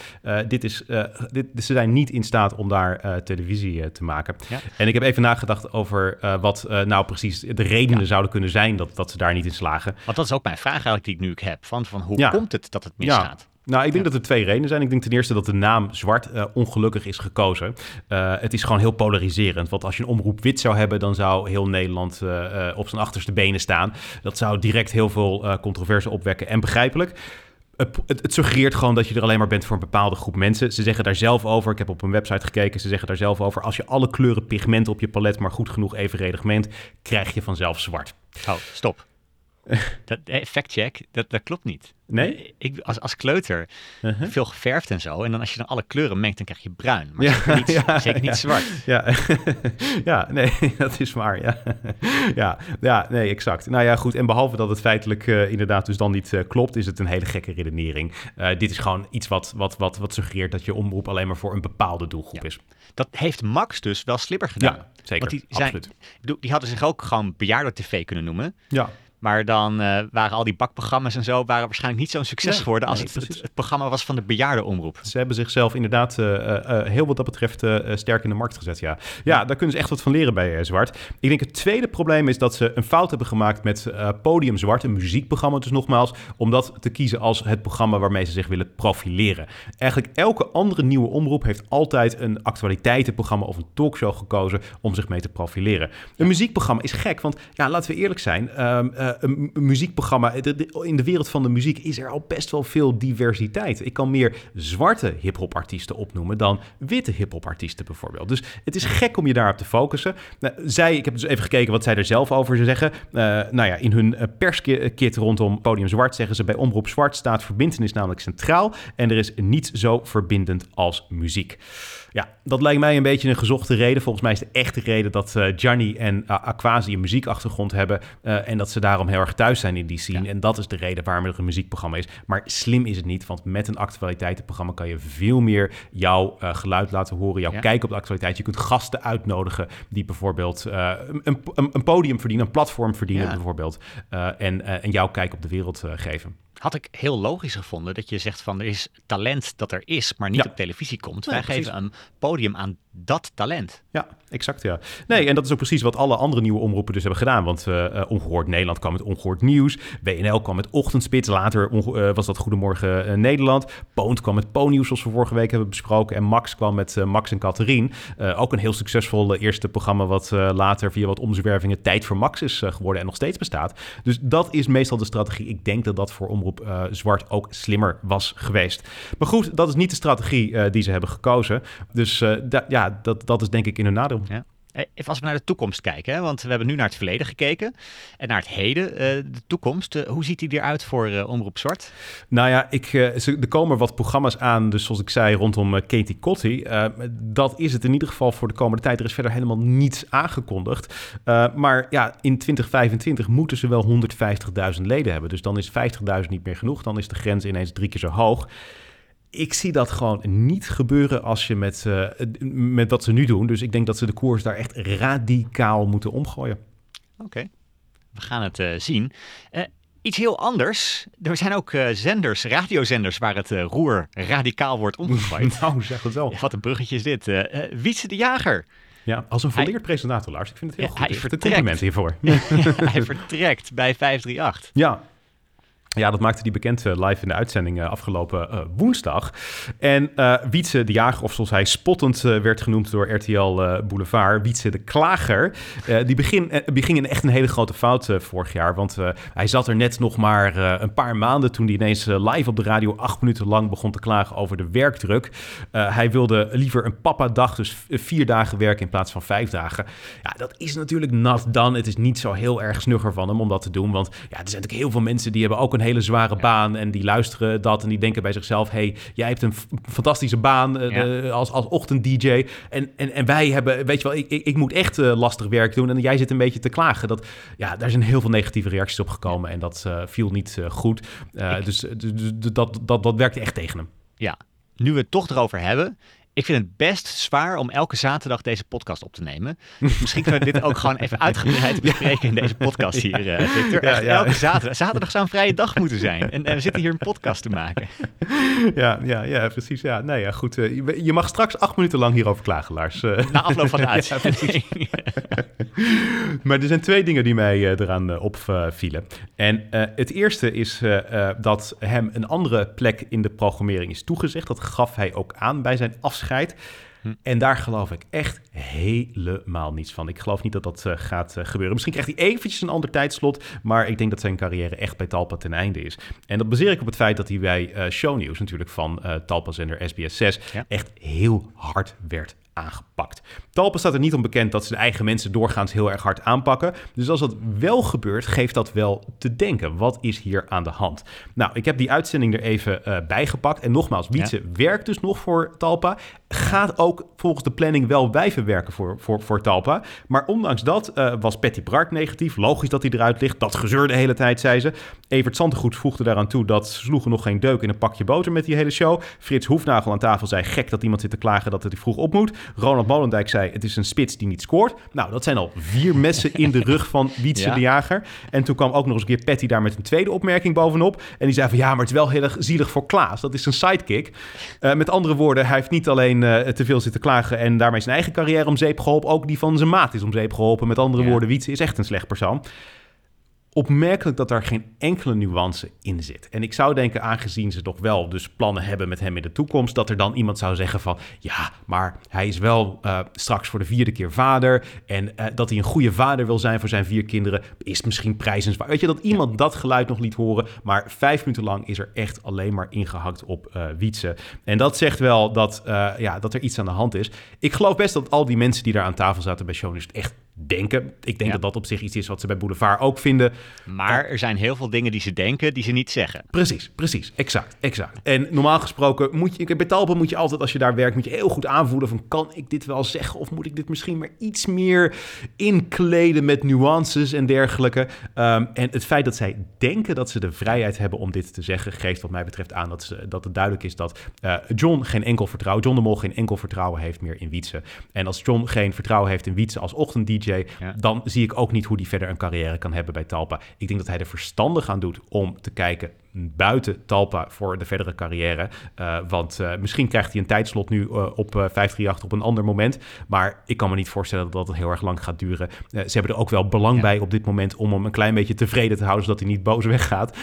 Speaker 1: dit is, dit, ze zijn niet in staat om daar televisie te maken. Ja. En ik heb even nagedacht over wat nou precies de redenen ja. zouden kunnen zijn dat, dat ze daar niet in slagen.
Speaker 2: Want dat is ook mijn vraag eigenlijk die ik nu heb. Van, van hoe komt het dat het misgaat?
Speaker 1: Nou, ik denk dat er twee redenen zijn. Ik denk ten eerste dat de naam zwart uh, ongelukkig is gekozen. Uh, het is gewoon heel polariserend. Want als je een omroep wit zou hebben, dan zou heel Nederland uh, op zijn achterste benen staan. Dat zou direct heel veel controverse opwekken en begrijpelijk. Het, het, het, suggereert gewoon dat je er alleen maar bent voor een bepaalde groep mensen. Ze zeggen daar zelf over, ik heb op een website gekeken, ze zeggen daar zelf over... als je alle kleuren pigmenten op je palet maar goed genoeg evenredig mengt... krijg je vanzelf zwart.
Speaker 2: Oh, stop. Dat, fact check, dat, dat klopt niet.
Speaker 1: Nee?
Speaker 2: Ik, als, als kleuter uh-huh. veel geverfd en zo. En dan als je dan alle kleuren mengt, dan krijg je bruin. Maar ja, zeker niet, (laughs) ja, zeker niet zwart.
Speaker 1: Ja. (laughs) ja, nee, (laughs) dat is waar. Ja. ja, ja, nee, exact. Nou ja, goed. En behalve dat het feitelijk uh, inderdaad dus dan niet uh, klopt, is het een hele gekke redenering. Dit is gewoon iets wat, wat, wat, wat suggereert dat je omroep alleen maar voor een bepaalde doelgroep is.
Speaker 2: Dat heeft Max dus wel slimmer gedaan.
Speaker 1: Ja, zeker. Want
Speaker 2: die,
Speaker 1: zijn, absoluut.
Speaker 2: die hadden zich ook gewoon bejaarden-tv kunnen noemen.
Speaker 1: Ja.
Speaker 2: Maar dan uh, waren al die bakprogramma's en zo waren waarschijnlijk niet zo'n succes nee, geworden als nee, het, het, het, programma was van de bejaardenomroep.
Speaker 1: Ze hebben zichzelf inderdaad uh, uh, heel wat dat betreft sterk in de markt gezet, ja. Ja, daar kunnen ze echt wat van leren bij Zwart. Ik denk het tweede probleem is dat ze een fout hebben gemaakt met Podium Zwart, een muziekprogramma dus nogmaals, om dat te kiezen als het programma waarmee ze zich willen profileren. Eigenlijk elke andere nieuwe omroep heeft altijd een actualiteitenprogramma of een talkshow gekozen om zich mee te profileren. Een muziekprogramma is gek, want ja, laten we eerlijk zijn... Um, uh, een muziekprogramma. In de wereld van de muziek is er al best wel veel diversiteit. Ik kan meer zwarte hip-hop artiesten opnoemen dan witte hip-hop artiesten bijvoorbeeld. Dus het is gek om je daarop te focussen. Nou, zij, ik heb dus even gekeken wat zij er zelf over zeggen. Uh, nou ja, in hun perskit rondom Podium Zwart zeggen ze bij Omroep Zwart staat verbindenis namelijk centraal en er is niets zo verbindend als muziek. Ja, dat lijkt mij een beetje een gezochte reden. Volgens mij is de echte reden dat uh, Gianni en uh, Aquasi een muziekachtergrond hebben. Uh, en dat ze daarom heel erg thuis zijn in die scene. Ja. En dat is de reden waarom er een muziekprogramma is. Maar slim is het niet, want met een actualiteitenprogramma kan je veel meer jouw geluid laten horen. Jouw ja. kijk op de actualiteit. Je kunt gasten uitnodigen die bijvoorbeeld een, een, een, podium verdienen, een platform verdienen ja. bijvoorbeeld. en, en jouw kijk op de wereld geven
Speaker 2: had ik heel logisch gevonden dat je zegt van er is talent dat er is, maar niet ja. op televisie komt. Nee, Wij precies. geven een podium aan dat talent.
Speaker 1: Ja, exact ja. Nee, en dat is ook precies wat alle andere nieuwe omroepen dus hebben gedaan. Want uh, Ongehoord Nederland kwam met Ongehoord Nieuws. WNL kwam met Ochtendspits. Later uh, was dat Goedemorgen Nederland. Poont kwam met Po-nieuws, zoals we vorige week hebben besproken. En Max kwam met Max en Catherine. ook een heel succesvol eerste programma wat later via wat omzwervingen Tijd voor Max is geworden en nog steeds bestaat. Dus dat is meestal de strategie. Ik denk dat dat voor Omroep Zwart ook slimmer was geweest. Maar goed, dat is niet de strategie die ze hebben gekozen. Dus ja, dat, dat is denk ik in hun nadeel.
Speaker 2: Ja. Eh, even als we naar de toekomst kijken, hè? want we hebben nu naar het verleden gekeken en naar het heden, uh, de toekomst. Uh, hoe ziet die eruit voor uh, Omroep Zwart?
Speaker 1: Nou ja, ik, er komen wat programma's aan, dus zoals ik zei, rondom Katie Cotty. dat is het in ieder geval voor de komende tijd. Er is verder helemaal niets aangekondigd. maar ja, in 2025 moeten ze wel 150.000 leden hebben. Dus dan is 50.000 niet meer genoeg. Dan is de grens ineens drie keer zo hoog ik zie dat gewoon niet gebeuren als je met, uh, met wat ze nu doen. Dus ik denk dat ze de koers daar echt radicaal moeten omgooien.
Speaker 2: Oké, we gaan het uh, zien. Uh, iets heel anders. Er zijn ook zenders, radiozenders, waar het roer radicaal wordt omgegooid. (laughs)
Speaker 1: nou, zeg het wel.
Speaker 2: Wat een bruggetje is dit. Wietse de Jager.
Speaker 1: Ja, als een volleerd presentator, Lars. Ik vind het heel ja, goed. Hij vertrekt. compliment hiervoor. (laughs)
Speaker 2: hij vertrekt bij 538.
Speaker 1: Ja, ja, dat maakte die bekend uh, live in de uitzending uh, afgelopen uh, woensdag. En Wietse de Jager, of zoals hij spottend werd genoemd door RTL Boulevard, Wietse de Klager, die begin, beging in echt een hele grote fout vorig jaar. Want hij zat er net nog maar een paar maanden toen hij ineens live op de radio acht minuten lang begon te klagen over de werkdruk. hij wilde liever een papa-dag, dus vier dagen werken in plaats van vijf dagen. Ja, dat is natuurlijk nat dan. Het is niet zo heel erg snugger van hem om dat te doen. Want ja, er zijn natuurlijk heel veel mensen die hebben ook een hele zware baan en die luisteren dat en die denken bij zichzelf: hey, jij hebt een fantastische baan uh, ja. als, als ochtend-DJ. En, en, en wij hebben, weet je wel, ik, ik, ik moet echt uh, lastig werk doen en jij zit een beetje te klagen. Dat, ja, daar zijn heel veel negatieve reacties op gekomen en dat uh, viel niet goed. Ik, dus, dus dat, dat, dat werkte echt tegen hem.
Speaker 2: Ja, nu we het toch erover hebben, ik vind het best zwaar om elke zaterdag deze podcast op te nemen. Dus misschien kunnen we dit ook gewoon even uitgebreid (laughs) bespreken in deze podcast hier, uh, Victor. Echt, elke zaterdag. Zaterdag zou een vrije dag moeten zijn. En, en, we zitten hier een podcast te maken. (laughs)
Speaker 1: Ja, ja, ja precies. Ja, nee, ja, goed. Uh, je mag straks acht minuten lang hierover klagen, Lars. Uh,
Speaker 2: Na afloop van de (laughs) uitzending.
Speaker 1: maar er zijn twee dingen die mij eraan opvielen. En het eerste is dat hem een andere plek in de programmering is toegezegd. Dat gaf hij ook aan bij zijn afscheid Hm. En daar geloof ik echt helemaal niets van. Ik geloof niet dat dat uh, gaat uh, gebeuren. Misschien krijgt hij eventjes een ander tijdslot, maar ik denk dat zijn carrière echt bij Talpa ten einde is. En dat baseer ik op het feit dat hij bij uh, shownieuws natuurlijk van Talpa-zender SBS 6 ja. echt heel hard werd aangepakt. Talpa staat er niet om bekend dat ze de eigen mensen doorgaans heel erg hard aanpakken. Dus als dat wel gebeurt, geeft dat wel te denken. Wat is hier aan de hand? Nou, ik heb die uitzending er even uh, bijgepakt. En nogmaals, Wietse werkt dus nog voor Talpa. Gaat ook volgens de planning wel blijven werken voor, voor, voor Talpa. Maar ondanks dat uh, was Patty Bart negatief. Logisch dat hij eruit ligt. Dat gezeur de hele tijd, zei ze. Evert Santegoed voegde daaraan toe dat ze sloegen nog geen deuk in een pakje boter met die hele show. Frits Hoefnagel aan tafel zei gek dat iemand zit te klagen dat het vroeg op moet. Ronald Molendijk zei het is een spits die niet scoort. Nou, dat zijn al vier messen in de rug van (laughs) Wietse de Jager. En toen kwam ook nog eens een keer Patty daar met een tweede opmerking bovenop. En die zei van ja, maar het is wel heel erg zielig voor Klaas. Dat is een sidekick. Uh, met andere woorden, hij heeft niet alleen uh, te veel zitten klagen en daarmee zijn eigen carrière om zeep geholpen. Ook die van zijn maat is om zeep geholpen. Met andere ja. woorden, Wietse is echt een slecht persoon opmerkelijk dat daar geen enkele nuance in zit. En ik zou denken, aangezien ze toch wel dus plannen hebben met hem in de toekomst, dat er dan iemand zou zeggen van, ja, maar hij is wel uh, straks voor de vierde keer vader en uh, dat hij een goede vader wil zijn voor zijn vier kinderen, is misschien prijzenswaardig. Weet je, dat iemand dat geluid nog liet horen, maar vijf minuten lang is er echt alleen maar ingehakt op uh, Wietse. En dat zegt wel dat, ja, dat er iets aan de hand is. Ik geloof best dat al die mensen die daar aan tafel zaten bij Shownieuws echt denken. Ik denk ja. dat dat op zich iets is wat ze bij Boulevard ook vinden.
Speaker 2: Maar er zijn heel veel dingen die ze denken die ze niet zeggen.
Speaker 1: Precies, precies. Exact, exact. En normaal gesproken moet je, bij Talpa moet je altijd als je daar werkt, moet je heel goed aanvoelen van kan ik dit wel zeggen of moet ik dit misschien maar iets meer inkleden met nuances en dergelijke. Um, en het feit dat zij denken dat ze de vrijheid hebben om dit te zeggen, geeft wat mij betreft aan dat, ze, dat het duidelijk is dat uh, John geen enkel vertrouwen, John de Mol geen enkel vertrouwen heeft meer in Wietse. En als John geen vertrouwen heeft in Wietse als ochtend-DJ, ja. dan zie ik ook niet hoe die verder een carrière kan hebben bij Talpa. Ik denk dat hij er verstandig aan doet om te kijken buiten Talpa voor de verdere carrière. Uh, want uh, misschien krijgt hij een tijdslot nu uh, op 538 op een ander moment. Maar ik kan me niet voorstellen dat dat heel erg lang gaat duren. ze hebben er ook wel belang ja. bij op dit moment om hem een klein beetje tevreden te houden, zodat hij niet boos (laughs) weggaat.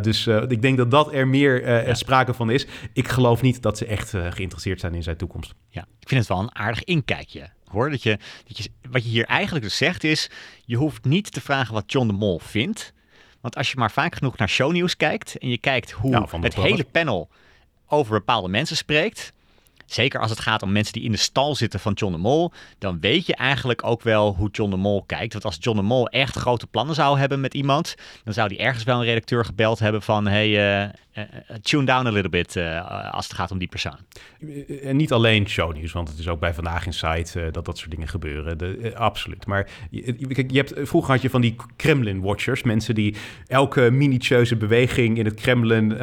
Speaker 1: dus ik denk dat dat er meer ja. sprake van is. Ik geloof niet dat ze echt geïnteresseerd zijn in zijn toekomst.
Speaker 2: Ja, ik vind het wel een aardig inkijkje hoor. Dat je, dat je, wat je hier eigenlijk dus zegt is, je hoeft niet te vragen wat John de Mol vindt. Want als je maar vaak genoeg naar shownieuws kijkt en je kijkt hoe nou, het hele panel over bepaalde mensen spreekt, zeker als het gaat om mensen die in de stal zitten van John de Mol, dan weet je eigenlijk ook wel hoe John de Mol kijkt. Want als John de Mol echt grote plannen zou hebben met iemand, dan zou hij ergens wel een redacteur gebeld hebben van hey, uh, uh, tune down a little bit uh, als het gaat om die persoon.
Speaker 1: En niet alleen shownieuws, want het is ook bij Vandaag in Site dat dat soort dingen gebeuren. De, absoluut. Maar je, je, hebt, vroeger had je van die Kremlin-watchers, mensen die elke minutieuze beweging in het Kremlin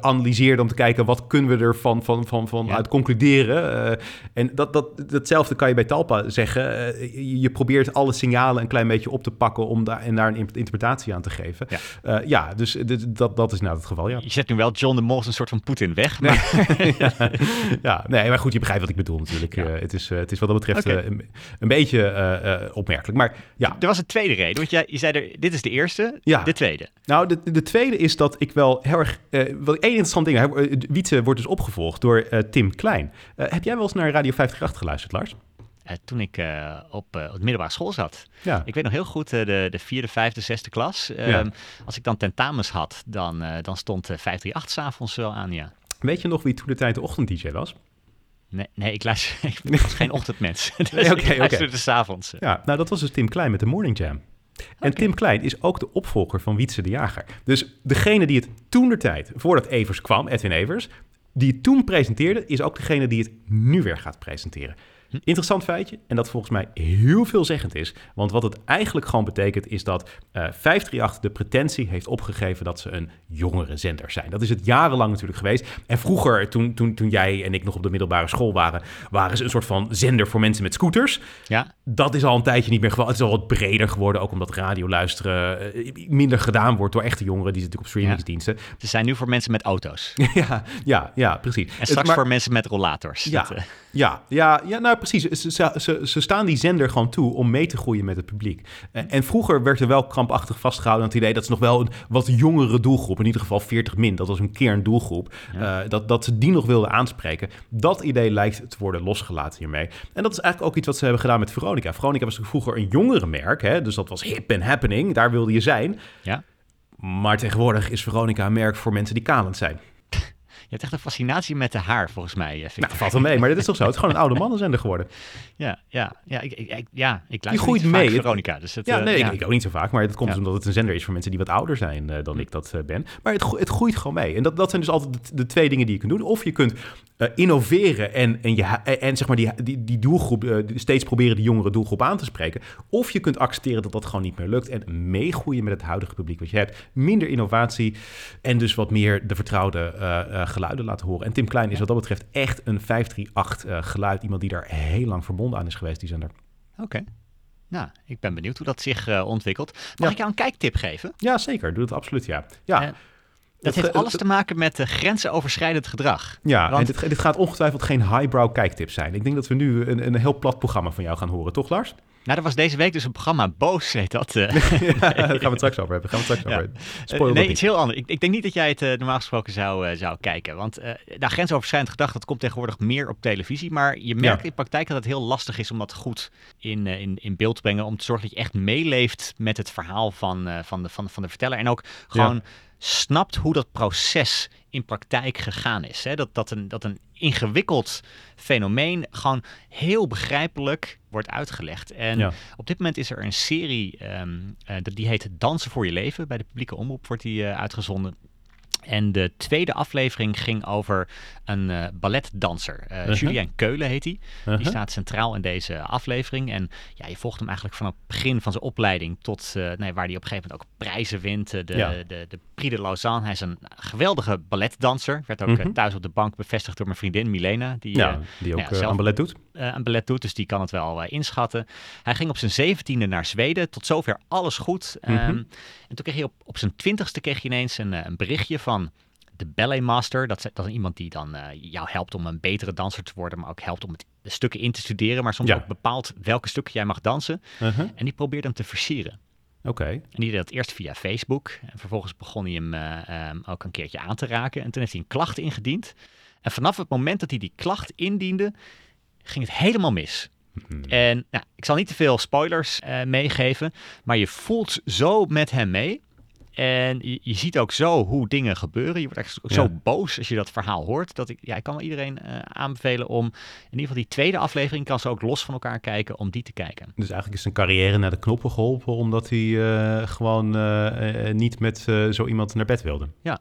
Speaker 1: analyseerden om te kijken wat kunnen we er van, van, van, van ja. uit concluderen. Uh, en dat, dat, datzelfde kan je bij Talpa zeggen. Uh, je, je, probeert alle signalen een klein beetje op te pakken om daar, en daar een interpretatie aan te geven. Ja, uh, ja dus dat, dat is nou het geval, ja.
Speaker 2: Je zet nu wel John de Mol een soort van Poetin weg. Maar...
Speaker 1: Nee. (laughs) ja, ja, nee, maar goed, je begrijpt wat ik bedoel natuurlijk. Het, is, het is wat dat betreft okay. een, een, beetje opmerkelijk. Maar ja.
Speaker 2: Er was een tweede reden, want jij, je zei er, dit is de eerste, ja. de tweede.
Speaker 1: Nou, de, de tweede is dat ik wel heel erg... wat één interessant ding, Wietse wordt dus opgevolgd door Tim Klein. Uh, heb jij wel eens naar Radio 538 geluisterd, Lars?
Speaker 2: Uh, toen ik uh, op, op de middelbare school zat. Ja. Ik weet nog heel goed de, de vierde, vijfde, zesde klas. Ja. Um, als ik dan tentamens had, dan, dan stond 538 s'avonds wel aan, ja.
Speaker 1: Weet je nog wie toen de tijd de ochtend-dj was?
Speaker 2: Nee, nee ik, luister, (laughs) ik was geen ochtendmens. (laughs) dus nee, okay, ik luisterde okay. s'avonds.
Speaker 1: Ja, nou dat was dus Tim Klein met de Morning Jam. En. Tim Klein is ook de opvolger van Wietse de Jager. Dus degene die het toen de tijd, voordat Evers kwam, Edwin Evers, die het toen presenteerde, is ook degene die het nu weer gaat presenteren. Interessant feitje, en dat volgens mij heel veelzeggend is. Want wat het eigenlijk gewoon betekent, is dat uh, 538 de pretentie heeft opgegeven dat ze een jongere zender zijn. Dat is het jarenlang natuurlijk geweest. En vroeger, toen, toen, toen jij en ik nog op de middelbare school waren, waren ze een soort van zender voor mensen met scooters.
Speaker 2: Ja.
Speaker 1: Dat is al een tijdje niet meer gewoon. Het is al wat breder geworden, ook omdat radio luisteren uh, minder gedaan wordt door echte jongeren die zitten op streamingsdiensten. Ja.
Speaker 2: Ze zijn nu voor mensen met auto's. (laughs)
Speaker 1: ja, ja, ja, precies.
Speaker 2: En straks maar, voor mensen met rollators.
Speaker 1: Ja, dat, uh... ja, ja, ja, nou precies. Ze, ze, ze, staan die zender gewoon toe om mee te groeien met het publiek. En vroeger werd er wel krampachtig vastgehouden aan het idee dat ze nog wel een wat jongere doelgroep, in ieder geval 40 min, dat was een kerndoelgroep, ja. uh, dat, dat ze die nog wilden aanspreken. Dat idee lijkt te worden losgelaten hiermee. En dat is eigenlijk ook iets wat ze hebben gedaan met Veronica. Veronica was vroeger een jongere merk, hè? dus dat was hip en happening, daar wilde je zijn.
Speaker 2: Ja.
Speaker 1: Maar tegenwoordig is Veronica een merk voor mensen die kalend zijn.
Speaker 2: Je hebt echt een fascinatie met de haar, volgens mij.
Speaker 1: Eh, Victor. Nou, valt wel mee, maar dit is toch zo? Het is gewoon een oude mannenzender geworden. (laughs)
Speaker 2: Ja, ja, ja, ik, ik, ja, ik luister
Speaker 1: groeit
Speaker 2: niet
Speaker 1: mee.
Speaker 2: Veronica. Dus het,
Speaker 1: ja,
Speaker 2: uh,
Speaker 1: nee,
Speaker 2: ja.
Speaker 1: Ik, ik ook niet zo vaak, maar dat komt dus omdat het een zender is voor mensen die wat ouder zijn uh, dan ik dat uh, ben. Maar het, het groeit gewoon mee. En dat, dat zijn dus altijd de, de twee dingen die je kunt doen. Of je kunt uh, innoveren en, en, je, en, zeg maar die, die, die doelgroep, steeds proberen die jongere doelgroep aan te spreken. Of je kunt accepteren dat dat gewoon niet meer lukt en meegroeien met het huidige publiek wat je hebt. Minder innovatie en dus wat meer de vertrouwde uh, geluiden laten horen. En Tim Klein is wat dat betreft echt een 538 uh, geluid. Iemand die daar heel lang verbonden aan is geweest, die zender.
Speaker 2: Oké. Nou, ik ben benieuwd hoe dat zich uh, ontwikkelt. Mag
Speaker 1: Ja.
Speaker 2: ik jou een kijktip geven?
Speaker 1: Ja, zeker. Doe het absoluut, ja. Ja,
Speaker 2: Eh, Dat heeft alles te maken met uh, grensoverschrijdend gedrag.
Speaker 1: ja
Speaker 2: want-
Speaker 1: en dit, dit gaat ongetwijfeld geen highbrow kijktips zijn. Ik denk dat we nu een, een heel plat programma van jou gaan horen, toch Lars?
Speaker 2: Nou, er was deze week dus een programma, Boos heet dat. eh. (laughs)
Speaker 1: ja, daar gaan we het straks over hebben. Gaan we het straks over hebben.
Speaker 2: Eh, nee, iets heel anders. Ik, ik denk niet dat jij het eh, normaal gesproken zou, zou kijken. Want eh nou, grensoverschrijdend gedrag, dat komt tegenwoordig meer op televisie. Maar je merkt
Speaker 1: Ja.
Speaker 2: in praktijk dat het heel lastig is om dat goed in, in, in beeld te brengen. Om te zorgen dat je echt meeleeft met het verhaal van, van, de, van, van de verteller. En ook gewoon snapt hoe dat proces in praktijk gegaan is. Hè? Dat, dat, een, dat een ingewikkeld fenomeen gewoon heel begrijpelijk wordt uitgelegd. En
Speaker 1: Ja.
Speaker 2: op dit moment is er een serie, ehm, eh, die heet Dansen voor je leven. Bij de publieke omroep wordt die eh, uitgezonden. En de tweede aflevering ging over een eh, balletdanser.
Speaker 1: Uh-huh.
Speaker 2: Julien Keulen heet hij. Die
Speaker 1: Uh-huh.
Speaker 2: staat centraal in deze aflevering. En ja, je volgt hem eigenlijk vanaf het begin van zijn opleiding tot eh, nee, waar hij op een gegeven moment ook prijzen wint. De,
Speaker 1: Ja.
Speaker 2: de, de Prix de Lausanne. Hij is een geweldige balletdanser. Werd ook
Speaker 1: Mhm.
Speaker 2: thuis op de bank bevestigd door mijn vriendin Milena. Die,
Speaker 1: Ja, die ook
Speaker 2: ja,
Speaker 1: eh,
Speaker 2: zelf-
Speaker 1: aan ballet doet.
Speaker 2: een ballet doet, dus die kan het wel inschatten. Hij ging op zijn zeventiende naar Zweden, tot zover alles goed. Ehm,
Speaker 1: Mhm.
Speaker 2: En toen kreeg hij op, op zijn twintigste kreeg hij ineens een, eh, een berichtje van de ballet master. Dat, is- dat is iemand die dan eh, jou helpt om een betere danser te worden, maar ook helpt om het, de stukken in te studeren, maar soms
Speaker 1: Ja.
Speaker 2: ook bepaalt welke stukken jij mag dansen.
Speaker 1: Uh-huh.
Speaker 2: En die probeert hem te versieren.
Speaker 1: Oké.
Speaker 2: En die deed dat eerst via Facebook. En vervolgens begon hij hem eh, ehm, ook een keertje aan te raken. En toen heeft hij een klacht ingediend. En vanaf het moment dat hij die klacht indiende, ging het helemaal mis.
Speaker 1: Mhm.
Speaker 2: En nou, ik zal niet te veel spoilers eh, meegeven, maar je voelt zo met hem mee. En je, je ziet ook zo hoe dingen gebeuren. Je wordt echt zo
Speaker 1: Ja.
Speaker 2: boos als je dat verhaal hoort. Dat ik, ja, ik kan wel iedereen eh, aanbevelen om in ieder geval die tweede aflevering, kan ze ook los van elkaar kijken, om die te kijken.
Speaker 1: Dus eigenlijk is zijn carrière naar de knoppen geholpen omdat hij eh, gewoon niet met zo iemand naar bed wilde.
Speaker 2: Ja,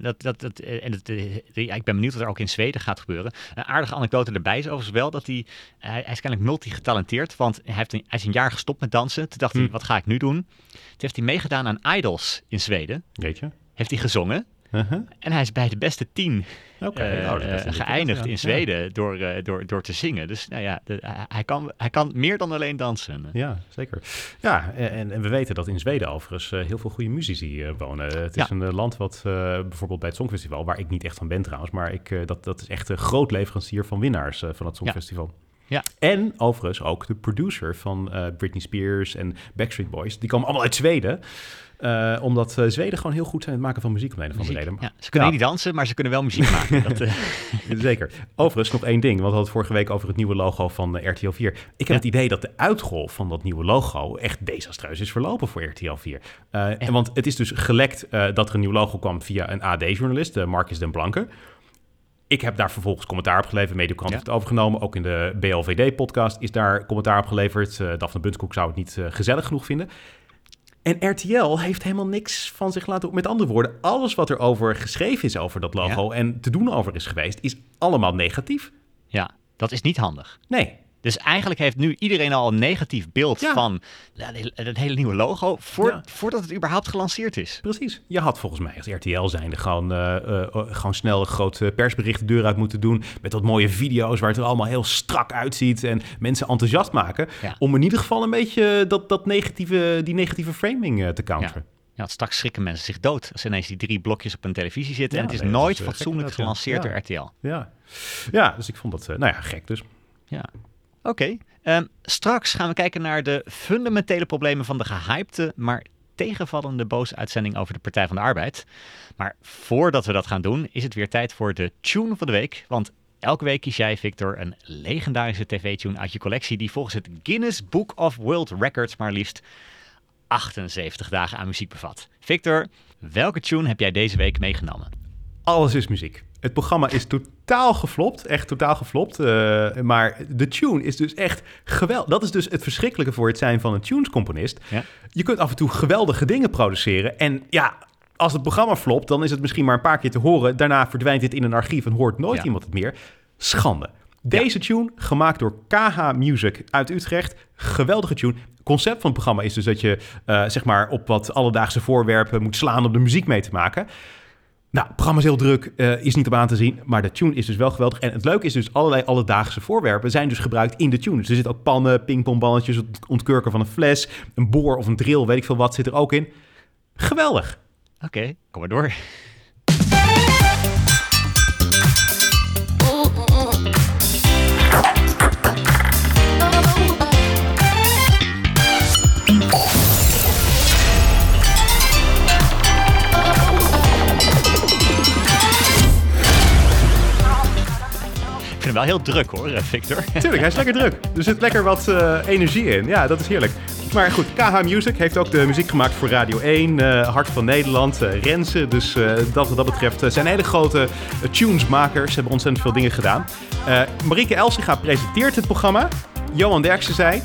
Speaker 2: dat, dat, dat, eh, en eh, ja, ik ben benieuwd wat er ook in Zweden gaat gebeuren. Een aardige anekdote erbij is overigens wel dat hij, hij, is kennelijk multigetalenteerd, want hij, heeft een, hij is een jaar gestopt met dansen. Toen dacht hij,
Speaker 1: Hm.
Speaker 2: wat ga ik nu doen? Toen heeft hij meegedaan aan Idols in Zweden.
Speaker 1: Weet je?
Speaker 2: Heeft hij gezongen.
Speaker 1: Uh-huh.
Speaker 2: En hij is bij de beste tien eh,
Speaker 1: nou,
Speaker 2: eh, geëindigd
Speaker 1: ja.
Speaker 2: in Zweden door, eh, door, door te zingen. Dus nou ja, de- hij, kan, hij kan meer dan alleen dansen.
Speaker 1: Ja, zeker. Ja, en, en we weten dat in Zweden overigens eh, heel veel goede muzici eh, wonen. Het is
Speaker 2: Ja.
Speaker 1: een eh, land wat eh, bijvoorbeeld bij het Songfestival, waar ik niet echt van ben trouwens, maar ik, eh, dat, dat is echt een groot leverancier van winnaars eh, van het Songfestival.
Speaker 2: Ja.
Speaker 1: En overigens ook de producer van eh, Britney Spears en Backstreet Boys. Die komen allemaal uit Zweden. Eh, omdat eh, Zweden gewoon heel goed zijn in het maken van muziek om een of andere reden.
Speaker 2: Ja, ze kunnen
Speaker 1: Ja.
Speaker 2: niet dansen, maar ze kunnen wel muziek maken. (laughs) Dat, eh,
Speaker 1: Zeker. Overigens nog één ding, want we hadden het vorige week over het nieuwe logo van RTL 4. Ik heb
Speaker 2: Ja.
Speaker 1: het idee dat de uitrol van dat nieuwe logo echt desastreus is verlopen voor RTL 4. Eh, en want het is dus gelekt dat er een nieuw logo kwam via een AD-journalist, Marcus den Blanke. Ik heb daar vervolgens commentaar op geleverd. Mediocrant
Speaker 2: Ja.
Speaker 1: heeft het overgenomen. Ook in de BLVD-podcast is daar commentaar op geleverd. Uh, Daphne Bunskoek zou het niet uh, gezellig genoeg vinden. En RTL heeft helemaal niks van zich laten... Met andere woorden, alles wat er over geschreven is over dat logo... en te doen over is geweest, is allemaal negatief.
Speaker 2: ja, Dat is niet handig.
Speaker 1: Nee,
Speaker 2: Dus eigenlijk heeft nu iedereen al een negatief beeld
Speaker 1: Ja.
Speaker 2: van ja, het hele nieuwe logo voor,
Speaker 1: Ja.
Speaker 2: voordat het überhaupt gelanceerd is.
Speaker 1: Precies. Je had volgens mij als RTL zijnde gewoon, eh, eh, eh, gewoon snel een groot persbericht de deur uit moeten doen. Met wat mooie video's waar het er allemaal heel strak uitziet. En mensen enthousiast maken. Om in ieder geval een beetje dat, dat negatieve, die negatieve framing te counteren.
Speaker 2: Ja, straks schrikken mensen zich dood als ineens die drie blokjes op een televisie zitten.
Speaker 1: Ja,
Speaker 2: en het is
Speaker 1: nee,
Speaker 2: nooit
Speaker 1: is,
Speaker 2: fatsoenlijk gelanceerd
Speaker 1: Ja.
Speaker 2: door RTL.
Speaker 1: Ja. ja, dus ik vond dat, nou ja, gek dus.
Speaker 2: Ja. Oké. Ehm, straks gaan we kijken naar de fundamentele problemen van de gehypte, maar tegenvallende boze uitzending over de Partij van de Arbeid. Maar voordat we dat gaan doen, is het weer tijd voor de tune van de week. Want elke week kies jij, Victor, een legendarische tv-tune uit je collectie die volgens het Guinness Book of World Records maar liefst 78 dagen aan muziek bevat. Victor, welke tune heb jij deze week meegenomen?
Speaker 1: Alles is muziek. Het programma is totaal geflopt, echt totaal geflopt. eh, maar de tune is dus echt geweldig. Dat is dus het verschrikkelijke voor het zijn van een tunescomponist.
Speaker 2: Ja.
Speaker 1: Je kunt af en toe geweldige dingen produceren. En ja, als het programma flopt, dan is het misschien maar een paar keer te horen. Daarna verdwijnt dit in een archief en hoort nooit
Speaker 2: Ja.
Speaker 1: iemand het meer. Schande. Deze tune, gemaakt door KH Music uit Utrecht. Geweldige tune. Het concept van het programma is dus dat je eh, zeg maar op wat alledaagse voorwerpen moet slaan om de muziek mee te maken. Nou, het programma is heel druk, eh, is niet op aan te zien, maar de tune is dus wel geweldig. En het leuke is dus, allerlei alledaagse voorwerpen zijn dus gebruikt in de tune. Dus er zitten ook pannen, pingpongballetjes, het ontkurken van een fles, een boor of een drill, weet ik veel wat, zit er ook in. Geweldig.
Speaker 2: Oké, kom maar door. Vind wel heel druk hoor, eh, Victor. (laughs)
Speaker 1: Tuurlijk, hij is lekker druk. Er zit lekker wat eh, energie in. Ja, dat is heerlijk. Maar goed, KH Music heeft ook de muziek gemaakt voor Radio 1, eh, Hart van Nederland, eh, Renze. Dus dat wat dat betreft zijn hele grote tunesmakers. Ze hebben ontzettend veel dingen gedaan. Marieke Elsinga presenteert het programma. Johan Derksen zei...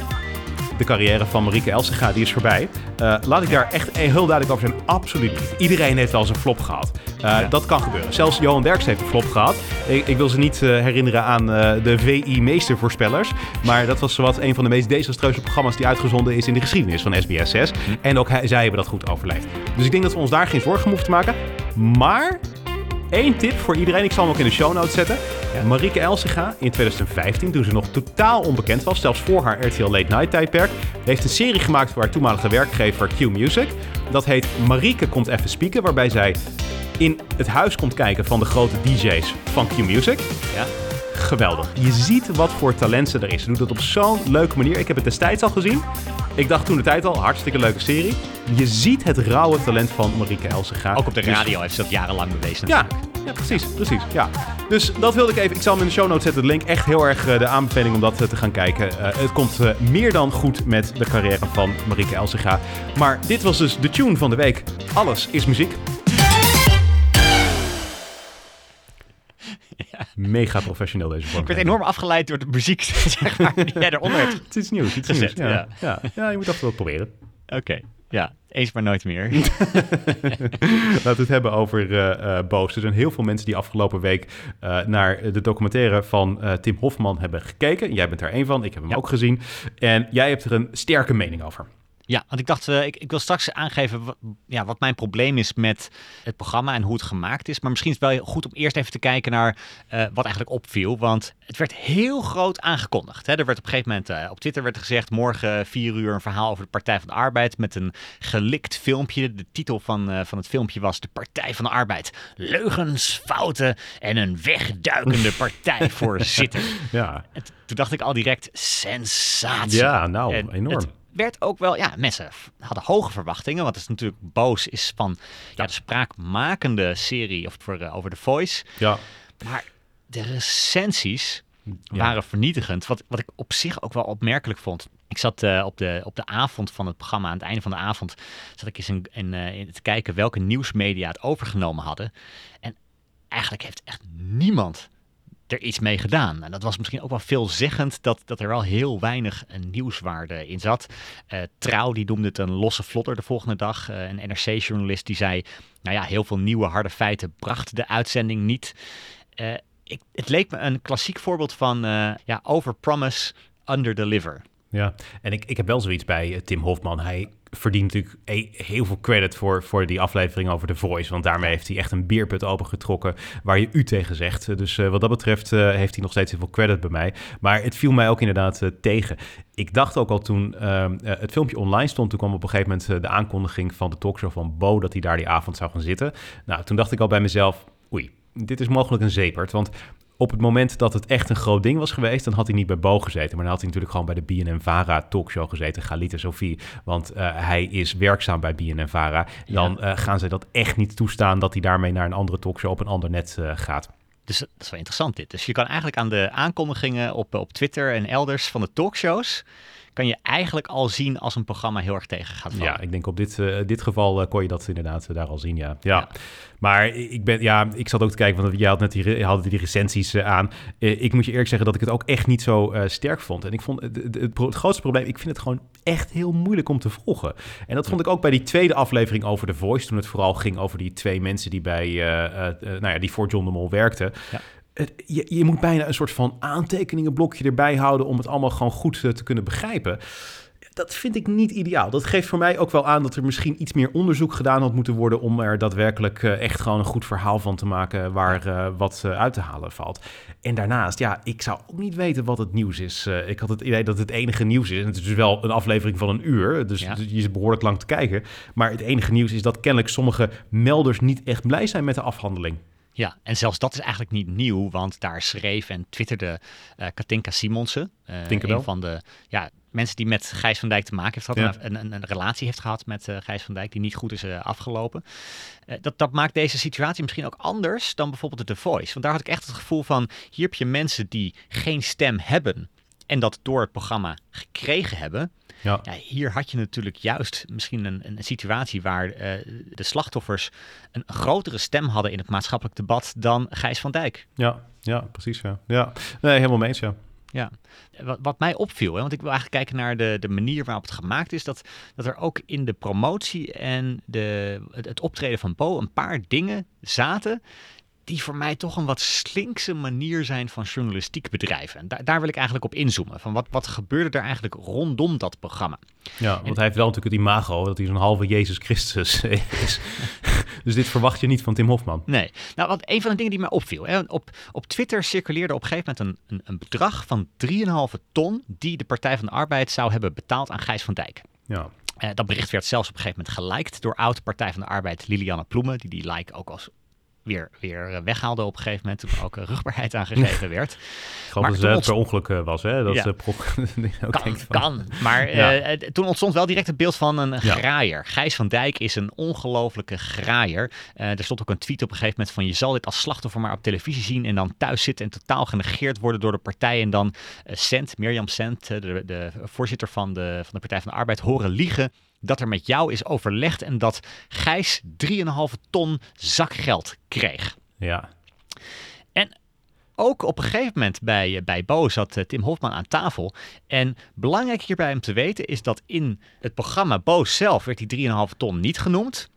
Speaker 1: De carrière van Marieke Elsinga die is voorbij. Eh, laat ik daar echt heel duidelijk over zijn. Absoluut niet. Iedereen heeft wel eens een flop gehad. Eh, Dat kan gebeuren. Zelfs Johan Derksen heeft een flop gehad. Ik, ik wil ze niet eh, herinneren aan de VI-meestervoorspellers. Maar dat was zowat een van de meest desastreuze programma's die uitgezonden is in de geschiedenis van SBS 6. En ook hij, zij hebben dat goed overleefd. Dus ik denk dat we ons daar geen zorgen hoeven te maken. Maar Eén tip voor iedereen, ik zal hem ook in de show notes zetten. Marieke Elsinga in 2015, toen ze nog totaal onbekend was, zelfs voor haar RTL Late Night tijdperk, heeft een serie gemaakt voor haar toenmalige werkgever Q Music. Dat heet Marieke komt even spieken, waarbij zij in het huis komt kijken van de grote DJ's van Q Music.
Speaker 2: Ja.
Speaker 1: Geweldig. Je ziet wat voor talent ze er is. Ze doet dat op zo'n leuke manier. Ik heb het destijds al gezien. Ik dacht toen de tijd al, hartstikke leuke serie. Je ziet het rauwe talent van Marieke Elsinga.
Speaker 2: Ook op de
Speaker 1: Dus-
Speaker 2: radio heeft ze dat jarenlang bewezen
Speaker 1: ja, precies, precies. Ja. Dus dat wilde ik even. Ik zal hem in de show notes zetten. De link echt heel erg eh, de aanbeveling om dat eh, te gaan kijken. Eh, het komt meer dan goed met de carrière van Marieke Elsinga. Maar dit was dus de tune van de week. Alles is muziek. Mega professioneel deze vorm.
Speaker 2: Ik werd enorm afgeleid door de muziek, (laughs) zeg maar, die jij eronder hebt. (laughs)
Speaker 1: Het is nieuws, iets
Speaker 2: Gezet,
Speaker 1: nieuws. Ja.
Speaker 2: ja.
Speaker 1: Ja. Ja. je moet af en toe wat proberen.
Speaker 2: Oké, ja. Eens maar nooit meer. (laughs)
Speaker 1: Laten we het hebben over eh eh Boos. Er zijn heel veel mensen die afgelopen week eh, naar de documentaire van Tim Hofman hebben gekeken. Jij bent daar één van, ik heb hem
Speaker 2: Ja.
Speaker 1: ook gezien. En jij hebt er een sterke mening over.
Speaker 2: Ja, want ik dacht, eh, ik, ik wil straks aangeven wat, ja, wat mijn probleem is met het programma en hoe het gemaakt is. Maar misschien is het wel goed om eerst even te kijken naar eh, wat eigenlijk opviel. Want het werd heel groot aangekondigd. Hè. Er werd op een gegeven moment eh, op Twitter werd gezegd, morgen vier uur een verhaal over de Partij van de Arbeid met een gelikt filmpje. De titel van, van het filmpje was de Partij van de Arbeid. Leugens, fouten en een wegduikende partijvoorzitter. (laughs)
Speaker 1: Ja,
Speaker 2: En t- toen dacht ik al direct, sensatie.
Speaker 1: ja nou,
Speaker 2: En
Speaker 1: enorm.
Speaker 2: Het werd ook wel, ja, mensen hadden hoge verwachtingen, want het is natuurlijk boos is van ja, de spraakmakende serie of voor, eh, over The Voice.
Speaker 1: Ja,
Speaker 2: Maar de recensies
Speaker 1: Ja.
Speaker 2: waren vernietigend, wat, wat ik op zich ook wel opmerkelijk vond. Ik zat eh, op, de, op de avond van het programma, aan het einde van de avond, zat ik eens in, in, eh, in te kijken welke nieuwsmedia het overgenomen hadden. En eigenlijk heeft echt niemand er iets mee gedaan. En dat was misschien ook wel veelzeggend dat, dat er wel heel weinig eh, nieuwswaarde in zat. Eh, Trouw die noemde het een losse vlotter de volgende dag. Eh, een NRC-journalist die zei, nou ja, heel veel nieuwe harde feiten bracht de uitzending niet. Ik, het leek me een klassiek voorbeeld van ja, overpromise, underdeliver.
Speaker 1: Ja, en ik, ik heb wel zoiets bij Tim Hofman. Hij verdient natuurlijk heel veel credit voor, voor die aflevering over The Voice. Want daarmee heeft hij echt een bierput opengetrokken waar je u tegen zegt. Dus uh, wat dat betreft uh, heeft hij nog steeds heel veel credit bij mij. Maar het viel mij ook inderdaad uh, tegen. Ik dacht ook al toen ehm, het filmpje online stond, toen kwam op een gegeven moment de aankondiging van de talkshow van Bo dat hij daar die avond zou gaan zitten. Nou, toen dacht ik al bij mezelf, oei, dit is mogelijk een zeepert. Want op het moment dat het echt een groot ding was geweest, dan had hij niet bij Bo gezeten. Maar dan had hij natuurlijk gewoon bij de BNN-Vara talkshow gezeten, Galita Sophie. Want uh, hij is werkzaam bij BNN-Vara. Dan ja. uh, gaan ze dat echt niet toestaan dat hij daarmee naar een andere talkshow op een ander net uh, gaat.
Speaker 2: Dus dat is wel interessant dit. Dus je kan eigenlijk aan de aankondigingen op, op Twitter en elders van de talkshows kan je eigenlijk al zien als een programma heel erg tegen gaat vallen.
Speaker 1: Ja, ik denk op dit, uh, dit geval uh, kon je dat inderdaad uh, daar al zien, ja. ja. ja. Maar ik, ben, ja, ik zat ook te kijken, want jij had net die, had die recensies aan. ik moet je eerlijk zeggen dat ik het ook echt niet zo sterk vond. En ik vond het, het, het, het, grootste probleem, ik vind het gewoon echt heel moeilijk om te volgen. En dat vond ik ook bij die tweede aflevering over The Voice, toen het vooral ging over die twee mensen die bij, nou ja, die voor John de Mol werkten. Ja je, je, moet bijna een soort van aantekeningenblokje erbij houden om het allemaal gewoon goed te kunnen begrijpen. Dat vind ik niet ideaal. Dat geeft voor mij ook wel aan dat er misschien iets meer onderzoek gedaan had moeten worden om er daadwerkelijk echt gewoon een goed verhaal van te maken waar uh, wat uit te halen valt. En daarnaast, ja, ik zou ook niet weten wat het nieuws is. Uh, ik had het idee dat het enige nieuws is. En het is dus wel een aflevering van een uur, dus ja. je is behoorlijk lang te kijken. Maar het enige nieuws is dat kennelijk sommige melders niet echt blij zijn met de afhandeling.
Speaker 2: Ja, en zelfs dat is eigenlijk niet nieuw, want daar schreef en twitterde uh, Katinka Simonsen, uh, een van de ja, mensen die met Gijs van Dijk te maken heeft gehad, ja. een, een, een, relatie heeft gehad met uh, Gijs van Dijk, die niet goed is afgelopen. dat, dat maakt deze situatie misschien ook anders dan bijvoorbeeld de The Voice. Want daar had ik echt het gevoel van, hier heb je mensen die geen stem hebben en dat door het programma gekregen hebben. Ja. ja. hier had je natuurlijk juist misschien een, een situatie waar uh, de slachtoffers een grotere stem hadden in het maatschappelijk debat dan Gijs van Dijk.
Speaker 1: Ja, ja precies. Ja. Ja. Nee, helemaal mee eens, ja.
Speaker 2: Ja, wat, wat mij opviel, hè, want ik wil eigenlijk kijken naar de, de manier waarop het gemaakt is, dat, dat er ook in de promotie en de, het, het optreden van Bo een paar dingen zaten die voor mij toch een wat slinkse manier zijn van journalistiek bedrijven. En daar, daar wil ik eigenlijk op inzoomen. Van wat, wat gebeurde er eigenlijk rondom dat programma?
Speaker 1: Ja, want hij heeft wel natuurlijk het imago dat hij zo'n halve Jezus Christus (laughs) is. dus dit verwacht je niet van Tim Hofman.
Speaker 2: Nee. Nou, wat een van de dingen die mij opviel. Hè, op, op Twitter circuleerde op een gegeven moment een, een, een bedrag van 3,5 ton... die de Partij van de Arbeid zou hebben betaald aan Gijs van Dijk.
Speaker 1: Ja.
Speaker 2: Uh, dat bericht werd zelfs op een gegeven moment geliked door oud-Partij van de Arbeid Lilianne Ploemen, die die like ook als weer, weer weghaalde op een gegeven moment toen ook rugbaarheid aangegeven (laughs) werd.
Speaker 1: Ik geloof dat het per ongeluk was, hè? Dat
Speaker 2: ja.
Speaker 1: ze (laughs)
Speaker 2: ook kan, van... kan, maar ja. uh, toen ontstond wel direct het beeld van een graaier. Gijs van Dijk is een ongelofelijke graaier. Uh, er stond ook een tweet op een gegeven moment van je zal dit als slachtoffer maar op televisie zien en dan thuis zitten en totaal genegeerd worden door de partij en dan uh, Sent, Mirjam Sent, de, de voorzitter van de, van de Partij van de Arbeid, horen liegen dat er met jou is overlegd en dat Gijs 3,5 ton zakgeld kreeg.
Speaker 1: Ja.
Speaker 2: En ook op een gegeven moment bij, bij Bo zat uh, Tim Hofman aan tafel. En belangrijk hierbij om te weten is dat in het programma Bo zelf werd die 3,5 ton niet genoemd.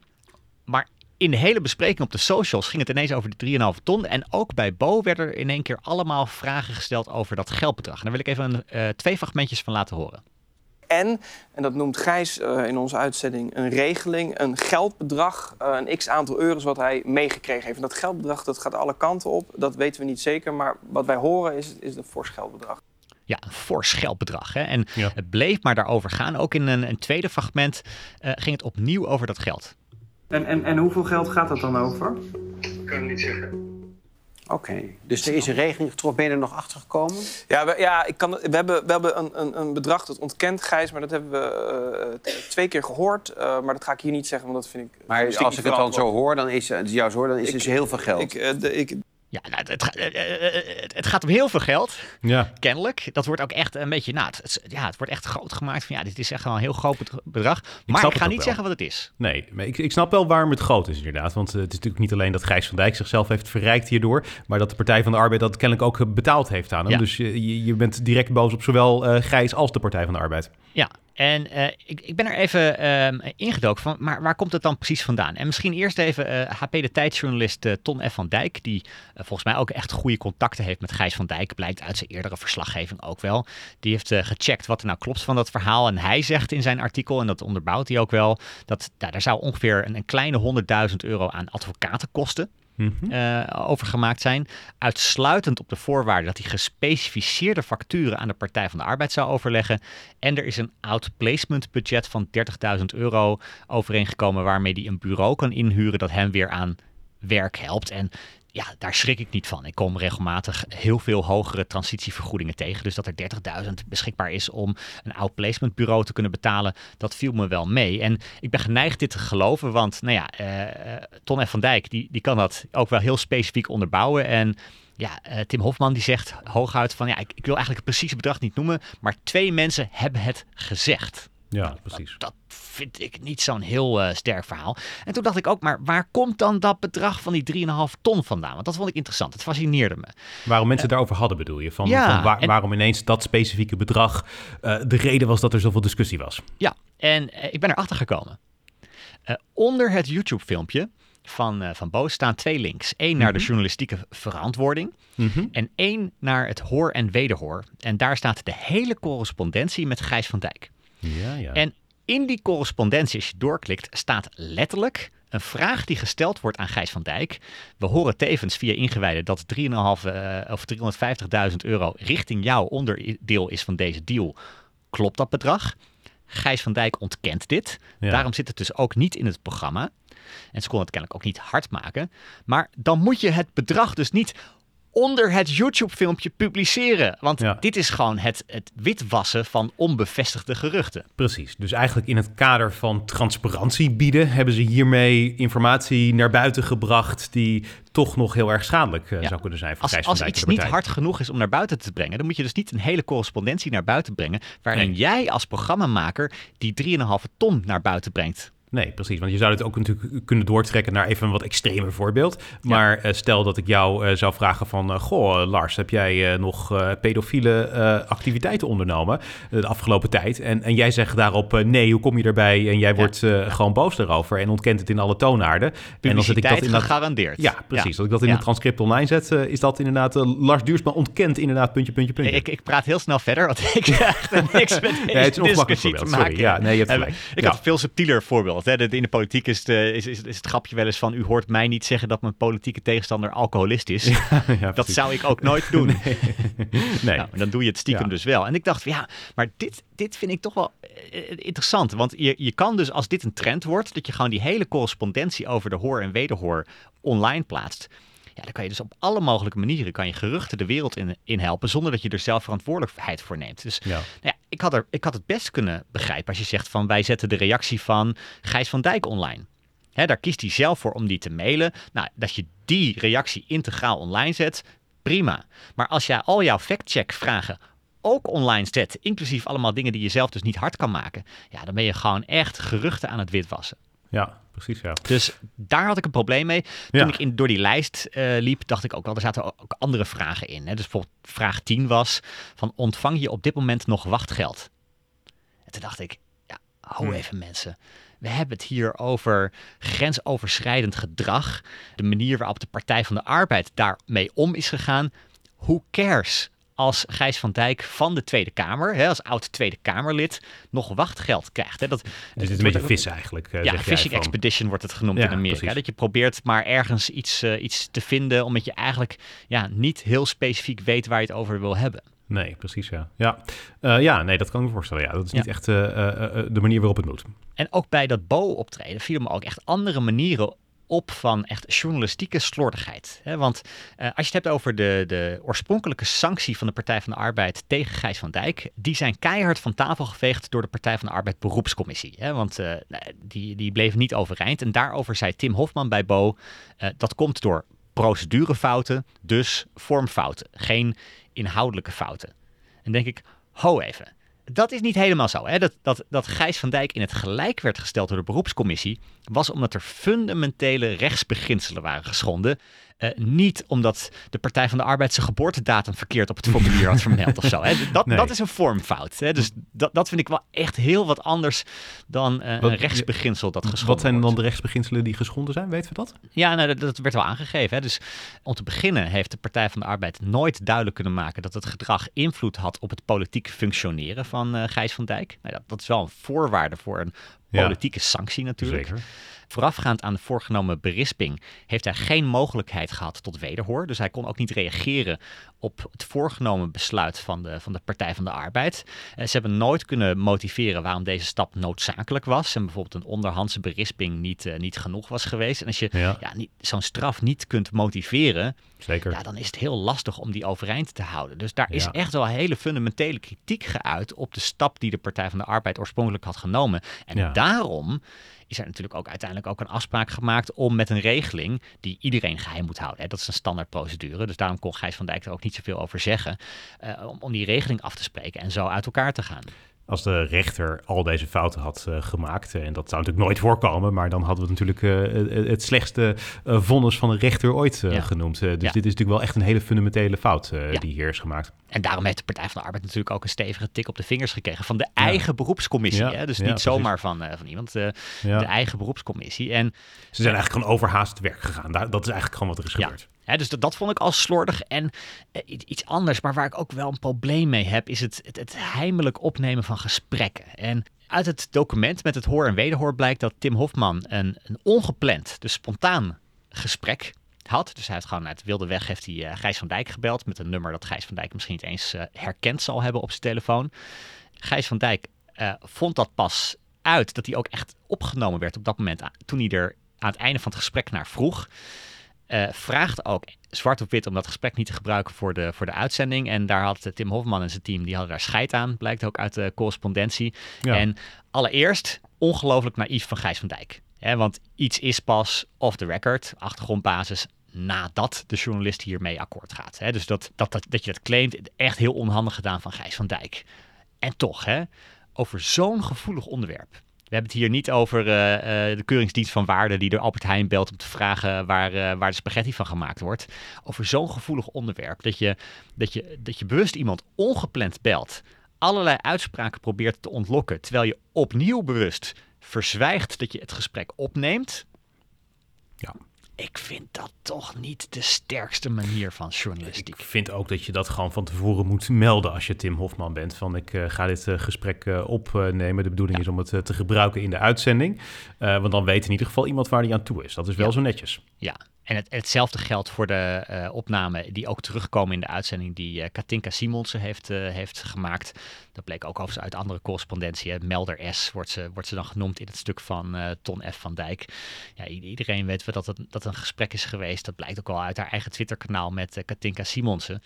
Speaker 2: Maar in de hele bespreking op de socials ging het ineens over die 3,5 ton. En ook bij Bo werden er in één keer allemaal vragen gesteld over dat geldbedrag. En daar wil ik even een, uh, twee fragmentjes van laten horen.
Speaker 3: En, en dat noemt Gijs uh, in onze uitzending, een regeling, een geldbedrag, uh, een x aantal euro's wat hij meegekregen heeft. En dat geldbedrag dat gaat alle kanten op, dat weten we niet zeker. Maar wat wij horen is, is een fors geldbedrag.
Speaker 2: Ja, een fors geldbedrag. Hè? En ja. het bleef maar daarover gaan. Ook in een, een tweede fragment uh, ging het opnieuw over dat geld.
Speaker 3: En, en, en hoeveel geld gaat dat dan over?
Speaker 4: Ik kan het niet zeggen.
Speaker 5: Oké, okay. dus er is een regeling getroffen. Ben je er nog achter gekomen?
Speaker 3: Ja, we, ja ik kan, we hebben, we hebben een, een, een bedrag dat ontkent, Gijs, maar dat hebben we uh, twee keer gehoord. Uh, maar dat ga ik hier niet zeggen, want dat vind ik.
Speaker 5: Maar als ik het dan zo hoor, dan is, het jou zo, dan is ik, dus heel veel geld.
Speaker 3: Ik, uh, de, ik,
Speaker 2: ja, nou, het, het, het, gaat om heel veel geld,
Speaker 1: ja.
Speaker 2: kennelijk. Dat wordt ook echt een beetje, nou, het, ja, het wordt echt groot gemaakt van, ja, dit is echt wel een heel groot bedrag. Maar ik, ik ga niet wel. zeggen wat het is.
Speaker 1: Nee, maar ik, ik snap wel waarom het groot is inderdaad. Want het is natuurlijk niet alleen dat Gijs van Dijk zichzelf heeft verrijkt hierdoor, maar dat de Partij van de Arbeid dat kennelijk ook betaald heeft aan hem. Ja. Dus je, je bent direct boos op zowel uh, Gijs als de Partij van de Arbeid.
Speaker 2: Ja, En uh, ik, ik, ben er even um, ingedoken van, maar waar komt het dan precies vandaan? En misschien eerst even HP De Tijdjournalist uh, Ton F. van Dijk, die volgens mij ook echt goede contacten heeft met Gijs van Dijk, blijkt uit zijn eerdere verslaggeving ook wel. Die heeft gecheckt wat er nou klopt van dat verhaal. En hij zegt in zijn artikel, en dat onderbouwt hij ook wel, dat nou, daar zou ongeveer een, een kleine 100.000 euro aan advocatenkosten uh, over gemaakt zijn. Uitsluitend op de voorwaarde dat hij gespecificeerde facturen aan de Partij van de Arbeid zou overleggen. En er is een outplacement budget van 30.000 euro overeengekomen waarmee hij een bureau kan inhuren dat hem weer aan werk helpt. En ja, daar schrik ik niet van. Ik kom regelmatig heel veel hogere transitievergoedingen tegen. Dus dat er 30.000 beschikbaar is om een outplacement bureau te kunnen betalen, dat viel me wel mee. En ik ben geneigd dit te geloven, want nou ja, uh, Ton F. van Dijk, die, die kan dat ook wel heel specifiek onderbouwen. En ja, uh, Tim Hofman die zegt hooguit van ja, ik, ik wil eigenlijk het precieze bedrag niet noemen, maar twee mensen hebben het gezegd.
Speaker 1: Ja, precies.
Speaker 2: Dat, vind ik niet zo'n heel uh, sterk verhaal. En toen dacht ik ook, maar waar komt dan dat bedrag van die 3,5 ton vandaan? Want dat vond ik interessant. Het fascineerde me.
Speaker 1: Waarom mensen uh, daarover hadden, bedoel je? Van, ja, van waar, en, waarom ineens dat specifieke bedrag uh, de reden was dat er zoveel discussie was?
Speaker 2: Ja, en ik ben erachter gekomen. onder het YouTube-filmpje van, van Boos staan twee links. Eén naar mm -hmm. de journalistieke verantwoording mm -hmm. en één naar het hoor en wederhoor. En daar staat de hele correspondentie met Gijs van Dijk.
Speaker 1: Ja, ja.
Speaker 2: En in die correspondentie, als je doorklikt, staat letterlijk een vraag die gesteld wordt aan Gijs van Dijk. We horen tevens via ingewijden dat 3,5 uh, of 350.000 euro richting jou onderdeel is van deze deal. Klopt dat bedrag? Gijs van Dijk ontkent dit. Ja. Daarom zit het dus ook niet in het programma. En ze konden het kennelijk ook niet hard maken. Maar dan moet je het bedrag dus niet onder het YouTube-filmpje publiceren. Want ja. dit is gewoon het, het witwassen van onbevestigde geruchten.
Speaker 1: Precies. Dus eigenlijk in het kader van transparantie bieden... hebben ze hiermee informatie naar buiten gebracht... die toch nog heel erg schadelijk uh, ja. zou kunnen zijn voor
Speaker 2: Als, als iets niet hard genoeg is om naar buiten te brengen... dan moet je dus niet een hele correspondentie naar buiten brengen... waarin nee. jij als programmamaker die 3,5 ton naar buiten brengt.
Speaker 1: Nee, precies. Want je zou het ook natuurlijk kunnen doortrekken naar even een wat extremer voorbeeld. Maar ja. uh, stel dat ik jou uh, zou vragen van... Uh, goh, Lars, heb jij nog pedofiele activiteiten ondernomen de afgelopen tijd? En, en jij zegt daarop nee, hoe kom je erbij? En jij wordt ja. gewoon boos daarover en ontkent het in alle toonaarden.
Speaker 2: en
Speaker 1: dan
Speaker 2: zet ik dat in dat... gegarandeerd.
Speaker 1: Ja, precies. Als ik dat in het transcript online zet, is dat inderdaad... Lars Duursma ontkent inderdaad puntje, puntje, puntje.
Speaker 2: Ik, ik praat heel snel verder, want (laughs) ik krijg niks met deze
Speaker 1: het is een
Speaker 2: discussie te maken.
Speaker 1: Sorry. Ja, nee, je hebt gelijk.
Speaker 2: Ik had een veel subtieler voorbeeld. Hè. In de politiek is het, is, is, is, het grapje wel eens van... u hoort mij niet zeggen dat mijn politieke tegenstander alcoholist is. (laughs) Ja, ja, dat zou ik ook nooit doen. (laughs)
Speaker 1: Nee. nee. (laughs)
Speaker 2: Nou, dan doe je het stiekem ja. dus wel. En ik dacht, ja, maar dit, dit vind ik toch wel uh, interessant. Want je, je kan dus, als dit een trend wordt... dat je gewoon die hele correspondentie over de hoor en wederhoor online plaatst... Ja, dan kan je dus op alle mogelijke manieren kan je geruchten de wereld in, in helpen zonder dat je er zelf verantwoordelijkheid voor neemt. Dus ja. Nou ja, ik, had er, ik had het best kunnen begrijpen als je zegt van wij zetten de reactie van Gijs van Dijk online. Daar kiest hij zelf voor om die te mailen. Nou, dat je die reactie integraal online zet, prima. Maar als jij al jouw factcheck vragen ook online zet, inclusief allemaal dingen die je zelf dus niet hard kan maken, ja, dan ben je gewoon echt geruchten aan het witwassen.
Speaker 1: Ja, precies, ja.
Speaker 2: Dus daar had ik een probleem mee. Toen ja. ik in, door die lijst uh, liep, dacht ik ook wel, er zaten ook andere vragen in. Hè. Dus bijvoorbeeld vraag 10 was van ontvang je op dit moment nog wachtgeld? En toen dacht ik, ja, hou hmm. even mensen. We hebben het hier over grensoverschrijdend gedrag. De manier waarop de Partij van de Arbeid daarmee om is gegaan. Who cares? Als Gijs van Dijk van de Tweede Kamer, hè, als oud Tweede Kamerlid, nog wachtgeld krijgt. Hè. Dat,
Speaker 1: dus het is een beetje vissen eigenlijk. Uh,
Speaker 2: ja, fishing expedition wordt het genoemd ja, in Amerika. Hè, dat je probeert maar ergens iets, uh, iets te vinden, omdat je eigenlijk ja, niet heel specifiek weet waar je het over wil hebben.
Speaker 1: Nee, precies ja. Ja, uh, ja nee, dat kan ik me voorstellen. Ja, dat is niet echt de manier waarop het moet.
Speaker 2: En ook bij dat Bo-optreden vielen me ook echt andere manieren op van echt journalistieke slordigheid. Want uh, als je het hebt over de, de oorspronkelijke sanctie van de Partij van de Arbeid tegen Gijs van Dijk, die zijn keihard van tafel geveegd door de Partij van de Arbeid beroepscommissie. Want uh, die, die bleven niet overeind. En daarover zei Tim Hofman bij Bo, uh, dat komt door procedurefouten, dus vormfouten, geen inhoudelijke fouten. En denk ik, ho even dat is niet helemaal zo. Hè? Dat, dat, dat Gijs van Dijk in het gelijk werd gesteld door de beroepscommissie, was omdat er fundamentele rechtsbeginselen waren geschonden. Eh, niet omdat de Partij van de Arbeid zijn geboortedatum verkeerd op het formulier had vermeld of zo. Hè. (laughs) Dat,
Speaker 1: Nee.
Speaker 2: dat is een vormfout. Hè. Dus dat, dat vind ik wel echt heel wat anders dan eh,
Speaker 1: Wat-
Speaker 2: een rechtsbeginsel dat geschonden
Speaker 1: Wat zijn dan de rechtsbeginselen die geschonden zijn? Weten we dat?
Speaker 2: Ja, nou, dat, dat werd wel aangegeven. Hè. Dus om te beginnen heeft de Partij van de Arbeid nooit duidelijk kunnen maken dat het gedrag invloed had op het politieke functioneren van eh Gijs van Dijk. Nou, dat, dat is wel een voorwaarde voor een
Speaker 1: Ja.
Speaker 2: politieke sanctie natuurlijk.
Speaker 1: Zeker.
Speaker 2: Voorafgaand aan de voorgenomen berisping heeft hij geen mogelijkheid gehad tot wederhoor. Dus hij kon ook niet reageren op het voorgenomen besluit van de, van de Partij van de Arbeid. Eh, ze hebben nooit kunnen motiveren waarom deze stap noodzakelijk was. En bijvoorbeeld een onderhandse berisping niet, eh, niet genoeg was geweest. En als je
Speaker 1: Ja.
Speaker 2: ja, niet- zo'n straf niet kunt motiveren,
Speaker 1: Zeker.
Speaker 2: ja, dan is het heel lastig om die overeind te houden. Dus daar is
Speaker 1: Ja.
Speaker 2: echt wel hele fundamentele kritiek geuit op de stap die de Partij van de Arbeid oorspronkelijk had genomen. En
Speaker 1: Ja.
Speaker 2: daarom is er natuurlijk ook uiteindelijk ook een afspraak gemaakt om met een regeling die iedereen geheim moet houden. Hè. Dat is een standaardprocedure. Dus daarom kon Gijs van Dijk er ook niet zoveel over zeggen. eh, om, om die regeling af te spreken en zo uit elkaar te gaan.
Speaker 1: Als de rechter al deze fouten had eh, gemaakt, eh, en dat zou natuurlijk nooit voorkomen, maar dan hadden we natuurlijk eh, het- slechtste vonnis van een rechter ooit
Speaker 2: Ja.
Speaker 1: genoemd. Dus
Speaker 2: Ja.
Speaker 1: dit is natuurlijk wel echt een hele fundamentele fout
Speaker 2: Ja.
Speaker 1: die hier is gemaakt.
Speaker 2: En daarom heeft de Partij van de Arbeid natuurlijk ook een stevige tik op de vingers gekregen van de eigen beroepscommissie. Hè? Dus niet zomaar van, van iemand, de eigen beroepscommissie. En
Speaker 1: Ze zijn eigenlijk gewoon overhaast werk gegaan. Dat is eigenlijk gewoon wat er is gebeurd.
Speaker 2: Dus dat, vond ik al slordig. En eh, iets anders, maar waar ik ook wel een probleem mee heb, is het, het, heimelijk opnemen van gesprekken. En uit het document met het hoor en wederhoor blijkt dat Tim Hofman een, een ongepland, dus spontaan gesprek had. Dus hij heeft gewoon uit wilde weg heeft hij eh, Gijs van Dijk gebeld met een nummer dat Gijs van Dijk misschien niet eens eh, herkend zal hebben op zijn telefoon. Gijs van Dijk vond dat pas uit dat hij ook echt opgenomen werd op dat moment, toen hij er aan het einde van het gesprek naar vroeg. Eh, vraagt ook zwart op wit om dat gesprek niet te gebruiken voor de, voor de uitzending. En daar had eh, Tim Hofman en zijn team, die hadden daar scheid aan, blijkt ook uit de correspondentie.
Speaker 1: Ja.
Speaker 2: En allereerst ongelooflijk naïef van Gijs van Dijk. Hè, want iets is pas off the record, achtergrondbasis, nadat de journalist hiermee akkoord gaat. Hè. Dus dat, dat, dat, dat je dat claimt, echt heel onhandig gedaan van Gijs van Dijk. En toch, hè, over zo'n gevoelig onderwerp. We hebben het hier niet over eh, eh, de keuringsdienst van waarde die door Albert Heijn belt om te vragen waar, eh, waar de spaghetti van gemaakt wordt. Over zo'n gevoelig onderwerp dat je, dat, je, dat je bewust iemand ongepland belt, allerlei uitspraken probeert te ontlokken, terwijl je opnieuw bewust verzwijgt dat je het gesprek opneemt. Ik vind dat toch niet de sterkste manier van journalistiek.
Speaker 1: Ik vind ook dat je dat gewoon van tevoren moet melden als je Tim Hofman bent. Van ik eh, ga dit eh, gesprek eh, opnemen. De bedoeling is om het te gebruiken in de uitzending. Want dan weet in ieder geval iemand waar hij aan toe is. Dat is wel
Speaker 2: Ja.
Speaker 1: zo netjes.
Speaker 2: Ja, en het, hetzelfde geldt voor de eh opnamen die ook terugkomen in de uitzending die eh, Katinka Simonsen heeft, eh, heeft gemaakt. Dat bleek ook overigens uit andere correspondentie. Melder S wordt ze, wordt ze dan genoemd in het stuk van Ton F. van Dijk. Ja, iedereen weet wel dat het dat een gesprek is geweest. Dat blijkt ook al uit haar eigen Twitterkanaal met Katinka Simonsen.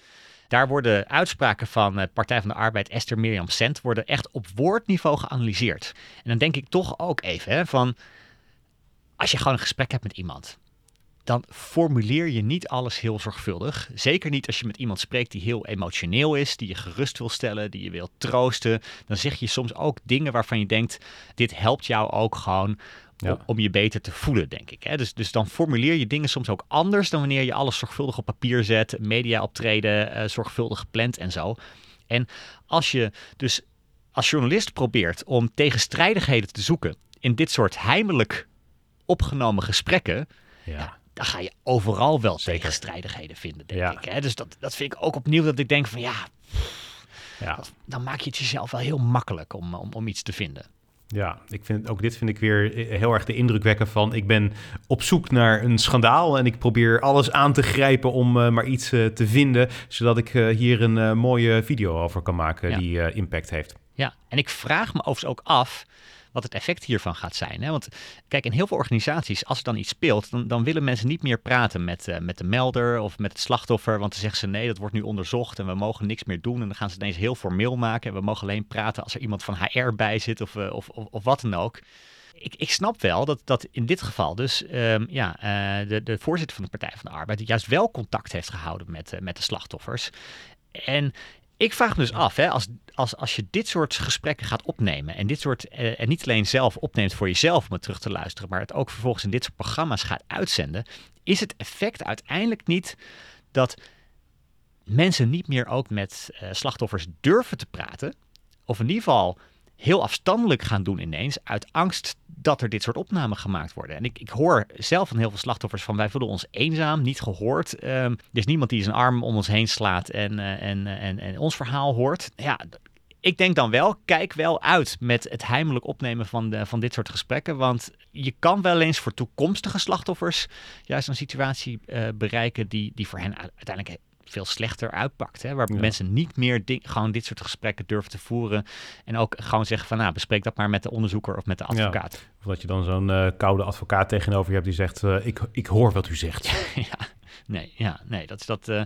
Speaker 2: Daar worden uitspraken van Partij van de Arbeid Esther Mirjam Sent worden echt op woordniveau geanalyseerd. En dan denk ik toch ook even hè, van als je gewoon een gesprek hebt met iemand dan formuleer je niet alles heel zorgvuldig. Zeker niet als je met iemand spreekt die heel emotioneel is, die je gerust wil stellen, die je wil troosten. Dan zeg je soms ook dingen waarvan je denkt, dit helpt jou ook gewoon
Speaker 1: Ja.
Speaker 2: om, om je beter te voelen, denk ik. Hè? Dus, dus dan formuleer je dingen soms ook anders dan wanneer je alles zorgvuldig op papier zet, media optreden, eh, zorgvuldig gepland en zo. En als je dus als journalist probeert om tegenstrijdigheden te zoeken in dit soort heimelijk opgenomen gesprekken,
Speaker 1: Ja.
Speaker 2: Dan ga je overal wel
Speaker 1: Zeker.
Speaker 2: tegenstrijdigheden vinden, denk
Speaker 1: Ja.
Speaker 2: ik. Hè? Dus dat, dat vind ik ook opnieuw dat ik denk van ja,
Speaker 1: Ja.
Speaker 2: dan maak je het jezelf wel heel makkelijk om, om, om iets te vinden.
Speaker 1: Ja, ik vind, ook dit vind ik weer heel erg de indruk wekken van... ik ben op zoek naar een schandaal en ik probeer alles aan te grijpen om eh, maar iets eh, te vinden... zodat ik eh, hier een mooie video over kan maken
Speaker 2: Ja.
Speaker 1: die impact heeft.
Speaker 2: Ja, en ik vraag me overigens ook af wat het effect hiervan gaat zijn. Hè? Want kijk, in heel veel organisaties, als er dan iets speelt, dan, dan willen mensen niet meer praten met, eh, met de melder of met het slachtoffer. Want dan zeggen ze nee, dat wordt nu onderzocht en we mogen niks meer doen. En dan gaan ze ineens heel formeel maken. En we mogen alleen praten als er iemand van HR bij zit of, eh, of, of, of wat dan ook. Ik, ik snap wel dat, dat in dit geval dus ehm, ja, eh, de, de voorzitter van de Partij van de Arbeid juist wel contact heeft gehouden met, met de slachtoffers. En ik vraag me dus af, hè, als, als, als je dit soort gesprekken gaat opnemen en dit soort, eh, en niet alleen zelf opneemt voor jezelf om het terug te luisteren, maar het ook vervolgens in dit soort programma's gaat uitzenden, is het effect uiteindelijk niet dat mensen niet meer ook met eh, slachtoffers durven te praten, of in ieder geval heel afstandelijk gaan doen ineens, uit angst dat er dit soort opnamen gemaakt worden. En ik, ik hoor zelf van heel veel slachtoffers van wij voelen ons eenzaam, niet gehoord. Ehm, er is niemand die zijn arm om ons heen slaat en, eh, en, eh, en, en ons verhaal hoort. Ja, ik denk dan wel, kijk wel uit met het heimelijk opnemen van, de, van dit soort gesprekken. Want je kan wel eens voor toekomstige slachtoffers juist een situatie eh, bereiken die, die voor hen uiteindelijk veel slechter uitpakt. Hè? Waar
Speaker 1: Ja.
Speaker 2: mensen niet meer gewoon dit soort gesprekken durven te voeren. En ook gewoon zeggen van, nou, bespreek dat maar met de onderzoeker of met de
Speaker 1: Ja.
Speaker 2: advocaat.
Speaker 1: Of dat je dan zo'n eh, koude advocaat tegenover je hebt die zegt... eh, ik, ik hoor wat u zegt. (laughs)
Speaker 2: ja, nee, ja, nee dat, is dat, eh,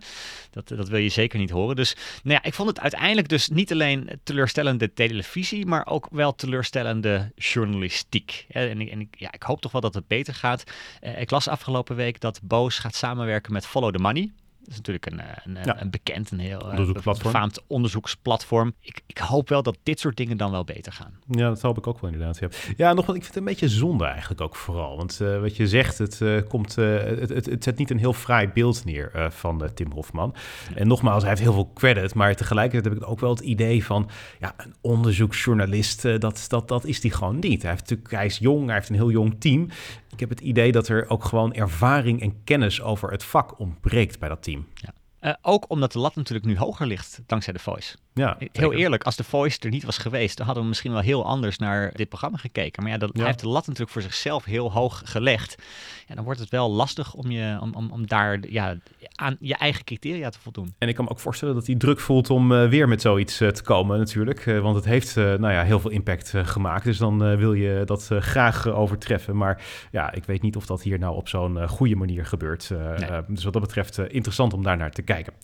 Speaker 2: dat, dat wil je zeker niet horen. Dus nou ja, ik vond het uiteindelijk dus niet alleen teleurstellende televisie, maar ook wel teleurstellende journalistiek. En, ik, en ja, ik hoop toch wel dat het beter gaat. Ik las afgelopen week dat Boos gaat samenwerken met Follow the Money. Dat is natuurlijk een, eh, een,
Speaker 1: Ja.
Speaker 2: een bekend, een heel eh,
Speaker 1: Onderzoeksplatform.
Speaker 2: befaamd onderzoeksplatform. Ik, ik hoop wel dat dit soort dingen dan wel beter gaan.
Speaker 1: Ja, dat hoop ik ook wel inderdaad. Ja, ja nog, ik vind het een beetje zonde eigenlijk ook vooral. Want eh, wat je zegt, het, eh, komt, eh, het, het, het zet niet een heel fraai beeld neer eh, van eh, Tim Hofman. En nogmaals, hij heeft heel veel credit. Maar tegelijkertijd heb ik ook wel het idee van... ja, een onderzoeksjournalist, eh, dat, dat, dat is hij gewoon niet. Hij, heeft natuurlijk, hij is jong, hij heeft een heel jong team. Ik heb het idee dat er ook gewoon ervaring en kennis over het vak ontbreekt bij dat team.
Speaker 2: Eh, ook omdat de lat natuurlijk nu hoger ligt dankzij de Voice.
Speaker 1: Ja,
Speaker 2: Heel
Speaker 1: zeker.
Speaker 2: eerlijk, als de Voice er niet was geweest, dan hadden we misschien wel heel anders naar dit programma gekeken. Maar ja, dat,
Speaker 1: Ja.
Speaker 2: hij heeft de lat natuurlijk voor zichzelf heel hoog gelegd. Ja, dan wordt het wel lastig om, je, om, om, om daar ja, aan je eigen criteria te voldoen.
Speaker 1: En ik kan me ook voorstellen dat hij druk voelt om eh, weer met zoiets eh, te komen natuurlijk. Eh, want het heeft eh, nou ja, heel veel impact eh, gemaakt. Dus dan eh, wil je dat eh, graag eh, overtreffen. Maar ja, ik weet niet of dat hier nou op zo'n eh, goede manier gebeurt. Eh,
Speaker 2: Nee.
Speaker 1: eh, dus wat dat betreft eh, interessant om daar naar te kijken kijken.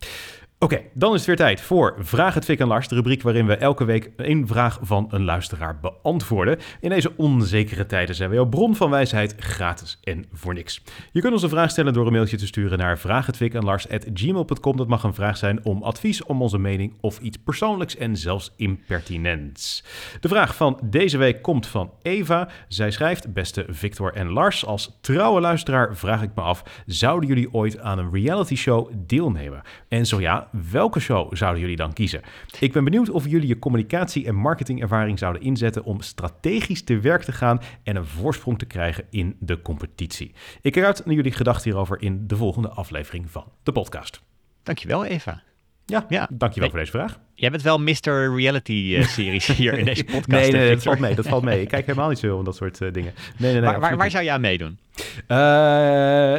Speaker 1: Oké, dan is het weer tijd voor Vraag het Fik en Lars, de rubriek waarin we elke week één vraag van een luisteraar beantwoorden. In deze onzekere tijden zijn we jouw bron van wijsheid gratis en voor niks. Je kunt ons een vraag stellen door een mailtje te sturen naar vraaghetfikenlars.gmail.com. Dat mag een vraag zijn om advies, om onze mening of iets persoonlijks en zelfs impertinents. De vraag van deze week komt van Eva. Zij schrijft, beste Victor en Lars, als trouwe luisteraar vraag ik me af, zouden jullie ooit aan een reality show deelnemen? En zo ja, welke show zouden jullie dan kiezen? Ik ben benieuwd of jullie je communicatie- en marketingervaring zouden inzetten om strategisch te werk te gaan en een voorsprong te krijgen in de competitie. Ik kijk uit naar jullie gedachten hierover in de volgende aflevering van de podcast.
Speaker 2: Dankjewel, Eva.
Speaker 1: Ja,
Speaker 2: Ja.
Speaker 1: dankjewel
Speaker 2: Nee.
Speaker 1: voor deze vraag.
Speaker 2: Jij bent wel Mr. Reality-series (laughs) hier in deze podcast.
Speaker 1: Nee, nee, dat valt mee. Dat valt mee. Ik kijk helemaal niet zo om dat soort eh, dingen. Nee, nee, nee.
Speaker 2: waar, waar, zou jij aan meedoen?
Speaker 1: Eh,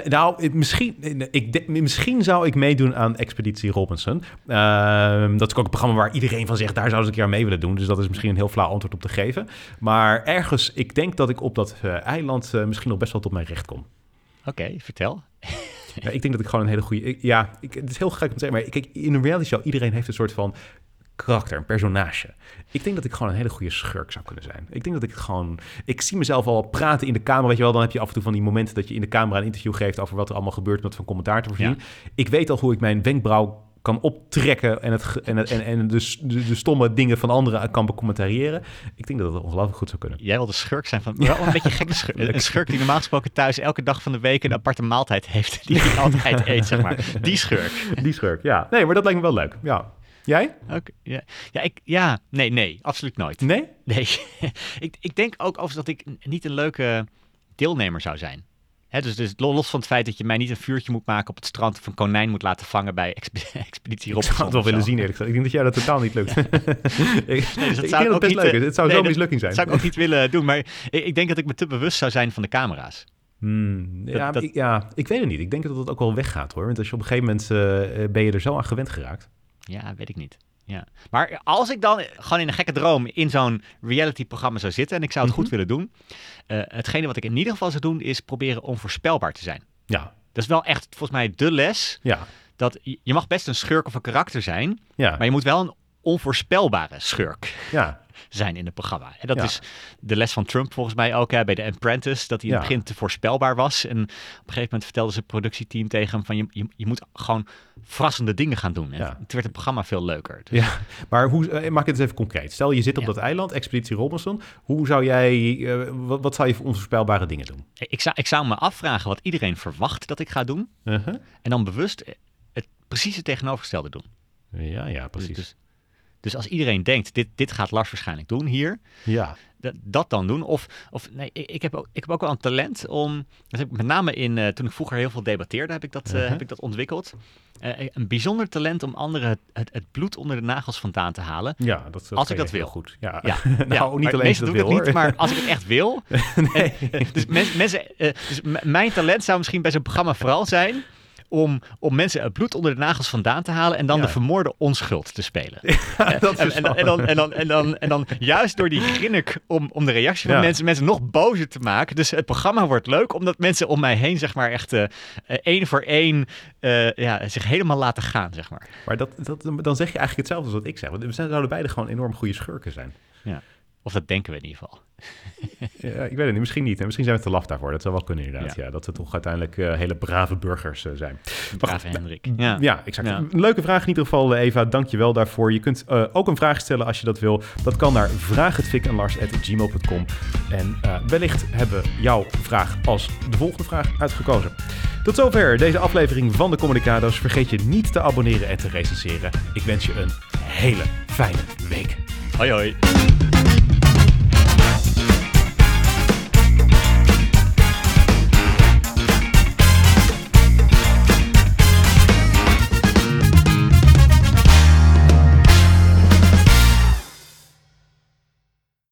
Speaker 1: nou, misschien, ik, misschien zou ik meedoen aan Expeditie Robinson. Ehm, dat is ook een programma waar iedereen van zegt, daar zou ze een keer aan mee willen doen. Dus dat is misschien een heel flauw antwoord op te geven. Maar ergens, ik denk dat ik op dat eh, eiland eh, misschien nog best wel tot mijn recht kom.
Speaker 2: Oké, vertel. (laughs)
Speaker 1: Ja, ik denk dat ik gewoon een hele goede... ik- ja, ik, het is heel gek om te zeggen, maar kijk, in een reality show, iedereen heeft een soort van karakter, een personage. Ik denk dat ik gewoon een hele goede schurk zou kunnen zijn. Ik denk dat ik het gewoon... Ik zie mezelf al praten in de camera, weet je wel. Dan heb je af en toe van die momenten dat je in de camera een interview geeft over wat er allemaal gebeurt, met van commentaar te voorzien. Ik weet al hoe ik mijn wenkbrauw kan optrekken en, het, en, het, en, en de, de, de stomme dingen van anderen kan becommentariëren. Ik denk dat het ongelooflijk goed zou kunnen.
Speaker 2: Jij wil de schurk zijn van... Wel een beetje gekke schurk. Een schurk die normaal gesproken thuis elke dag van de week een aparte maaltijd heeft. Die hij (laughs) altijd eet, zeg maar. Die schurk.
Speaker 1: Die schurk, ja. Nee, maar dat lijkt me wel leuk. Ja. Jij?
Speaker 2: Oké, ja. Ja, ik, ja, nee, nee, absoluut nooit.
Speaker 1: Nee?
Speaker 2: Nee, (laughs) ik, ik denk ook overigens dat ik niet een leuke deelnemer zou zijn. Dus, dus lo- los van het feit dat je mij niet een vuurtje moet maken op het strand of een konijn moet laten vangen bij expe- (laughs) Expeditie
Speaker 1: Ik
Speaker 2: Robinson.
Speaker 1: zou het wel willen zien, eerlijk gezegd. Ik denk dat jij dat totaal niet lukt. ik (laughs)
Speaker 2: Nee, dus (laughs)
Speaker 1: ik
Speaker 2: zou
Speaker 1: denk
Speaker 2: ik
Speaker 1: dat het
Speaker 2: ook
Speaker 1: best
Speaker 2: niet,
Speaker 1: leuk
Speaker 2: eh.
Speaker 1: Het zou
Speaker 2: nee,
Speaker 1: zo'n
Speaker 2: dat
Speaker 1: mislukking zijn.
Speaker 2: zou ik ook niet willen doen, maar ik, ik denk dat ik me te bewust zou zijn van de camera's.
Speaker 1: Hmm, ja,
Speaker 2: Dat- dat-
Speaker 1: Ik, ja, ik weet het niet. Ik denk dat het ook wel weggaat hoor. Want als je op een gegeven moment eh, eh, ben je er zo aan gewend geraakt.
Speaker 2: Ja, weet ik niet. Ja. Maar als ik dan gewoon in een gekke droom in zo'n reality-programma zou zitten en ik zou het
Speaker 1: Mhm.
Speaker 2: goed willen doen, eh, hetgene wat ik in ieder geval zou doen is proberen onvoorspelbaar te zijn.
Speaker 1: Ja,
Speaker 2: Dat is wel echt volgens mij de les.
Speaker 1: ja,
Speaker 2: Dat je je mag best een schurk of een karakter zijn,
Speaker 1: ja.
Speaker 2: maar je moet wel een onvoorspelbare schurk
Speaker 1: Ja,
Speaker 2: zijn in het programma. En dat
Speaker 1: Ja.
Speaker 2: is de les van Trump volgens mij ook hè, bij de Apprentice, dat hij in het begin te voorspelbaar was. En op een gegeven moment vertelde zijn productieteam tegen hem van je, je, je moet gewoon verrassende dingen gaan doen. En het werd het programma veel leuker. Dus
Speaker 1: ja. maar hoe, eh, maak het eens even concreet. Stel, je zit op dat eiland, Expeditie Robinson. Hoe zou jij, eh, wat, wat zou je voor onvoorspelbare dingen doen?
Speaker 2: ik, zou, ik zou me afvragen wat iedereen verwacht dat ik ga doen.
Speaker 1: Uh-huh.
Speaker 2: En dan bewust het precies het tegenovergestelde doen.
Speaker 1: Ja, ja, precies.
Speaker 2: dus, dus als iedereen denkt, dit, dit gaat Lars waarschijnlijk doen hier,
Speaker 1: ja,
Speaker 2: dat, dat dan doen. Of, of nee, ik, ik, heb ook, ik heb ook wel een talent om, dat heb ik met name in, eh, toen ik vroeger heel veel debatteerde, heb ik dat, eh,
Speaker 1: Uh-huh.
Speaker 2: heb ik dat ontwikkeld. Eh, een bijzonder talent om anderen het, het, het bloed onder de nagels vandaan te halen.
Speaker 1: ja dat, dat
Speaker 2: Als ik dat wil.
Speaker 1: goed. Ja, (laughs)
Speaker 2: Ja,
Speaker 1: nou,
Speaker 2: ja,
Speaker 1: niet alleen
Speaker 2: meestal
Speaker 1: dat wil,
Speaker 2: het niet, maar als ik het echt wil. (laughs) (laughs)
Speaker 1: nee.
Speaker 2: En, dus men- mensen, dus mijn talent zou misschien bij zo'n programma vooral zijn om, om mensen het bloed onder de nagels vandaan te halen en dan
Speaker 1: Ja.
Speaker 2: de vermoorde onschuld te spelen. (laughs)
Speaker 1: dat
Speaker 2: En, dan, en, dan, en, dan, en, dan, en dan juist door die grinnik om, om de reactie van
Speaker 1: Ja.
Speaker 2: mensen, mensen nog bozer te maken. Dus het programma wordt leuk omdat mensen om mij heen zeg maar echt eh, één voor één eh, ja, zich helemaal laten gaan. Zeg maar.
Speaker 1: Maar dat, dat, dan zeg je eigenlijk hetzelfde als wat ik zeg. Want we zijn- zouden beide gewoon enorm goede schurken zijn.
Speaker 2: Of dat denken we in ieder geval. (laughs)
Speaker 1: Ja, ik weet het niet, misschien niet. hè. Misschien zijn we te laf daarvoor. Dat zou wel kunnen inderdaad. Ja. dat we toch uiteindelijk eh, hele brave burgers eh, zijn.
Speaker 2: Brave Hendrik.
Speaker 1: Ja,
Speaker 2: Ja.
Speaker 1: exact.
Speaker 2: Ja.
Speaker 1: Leuke vraag in ieder geval, eh, Eva. Dank je wel daarvoor. Je kunt ook een vraag stellen als je dat wil. Dat kan naar vraaghetvikanlars.gmail.com. En wellicht hebben we jouw vraag als de volgende vraag uitgekozen. Tot zover deze aflevering van de Communicado's. Vergeet je niet te abonneren en te recenseren. Ik wens je een hele fijne week.
Speaker 2: Hoi hoi.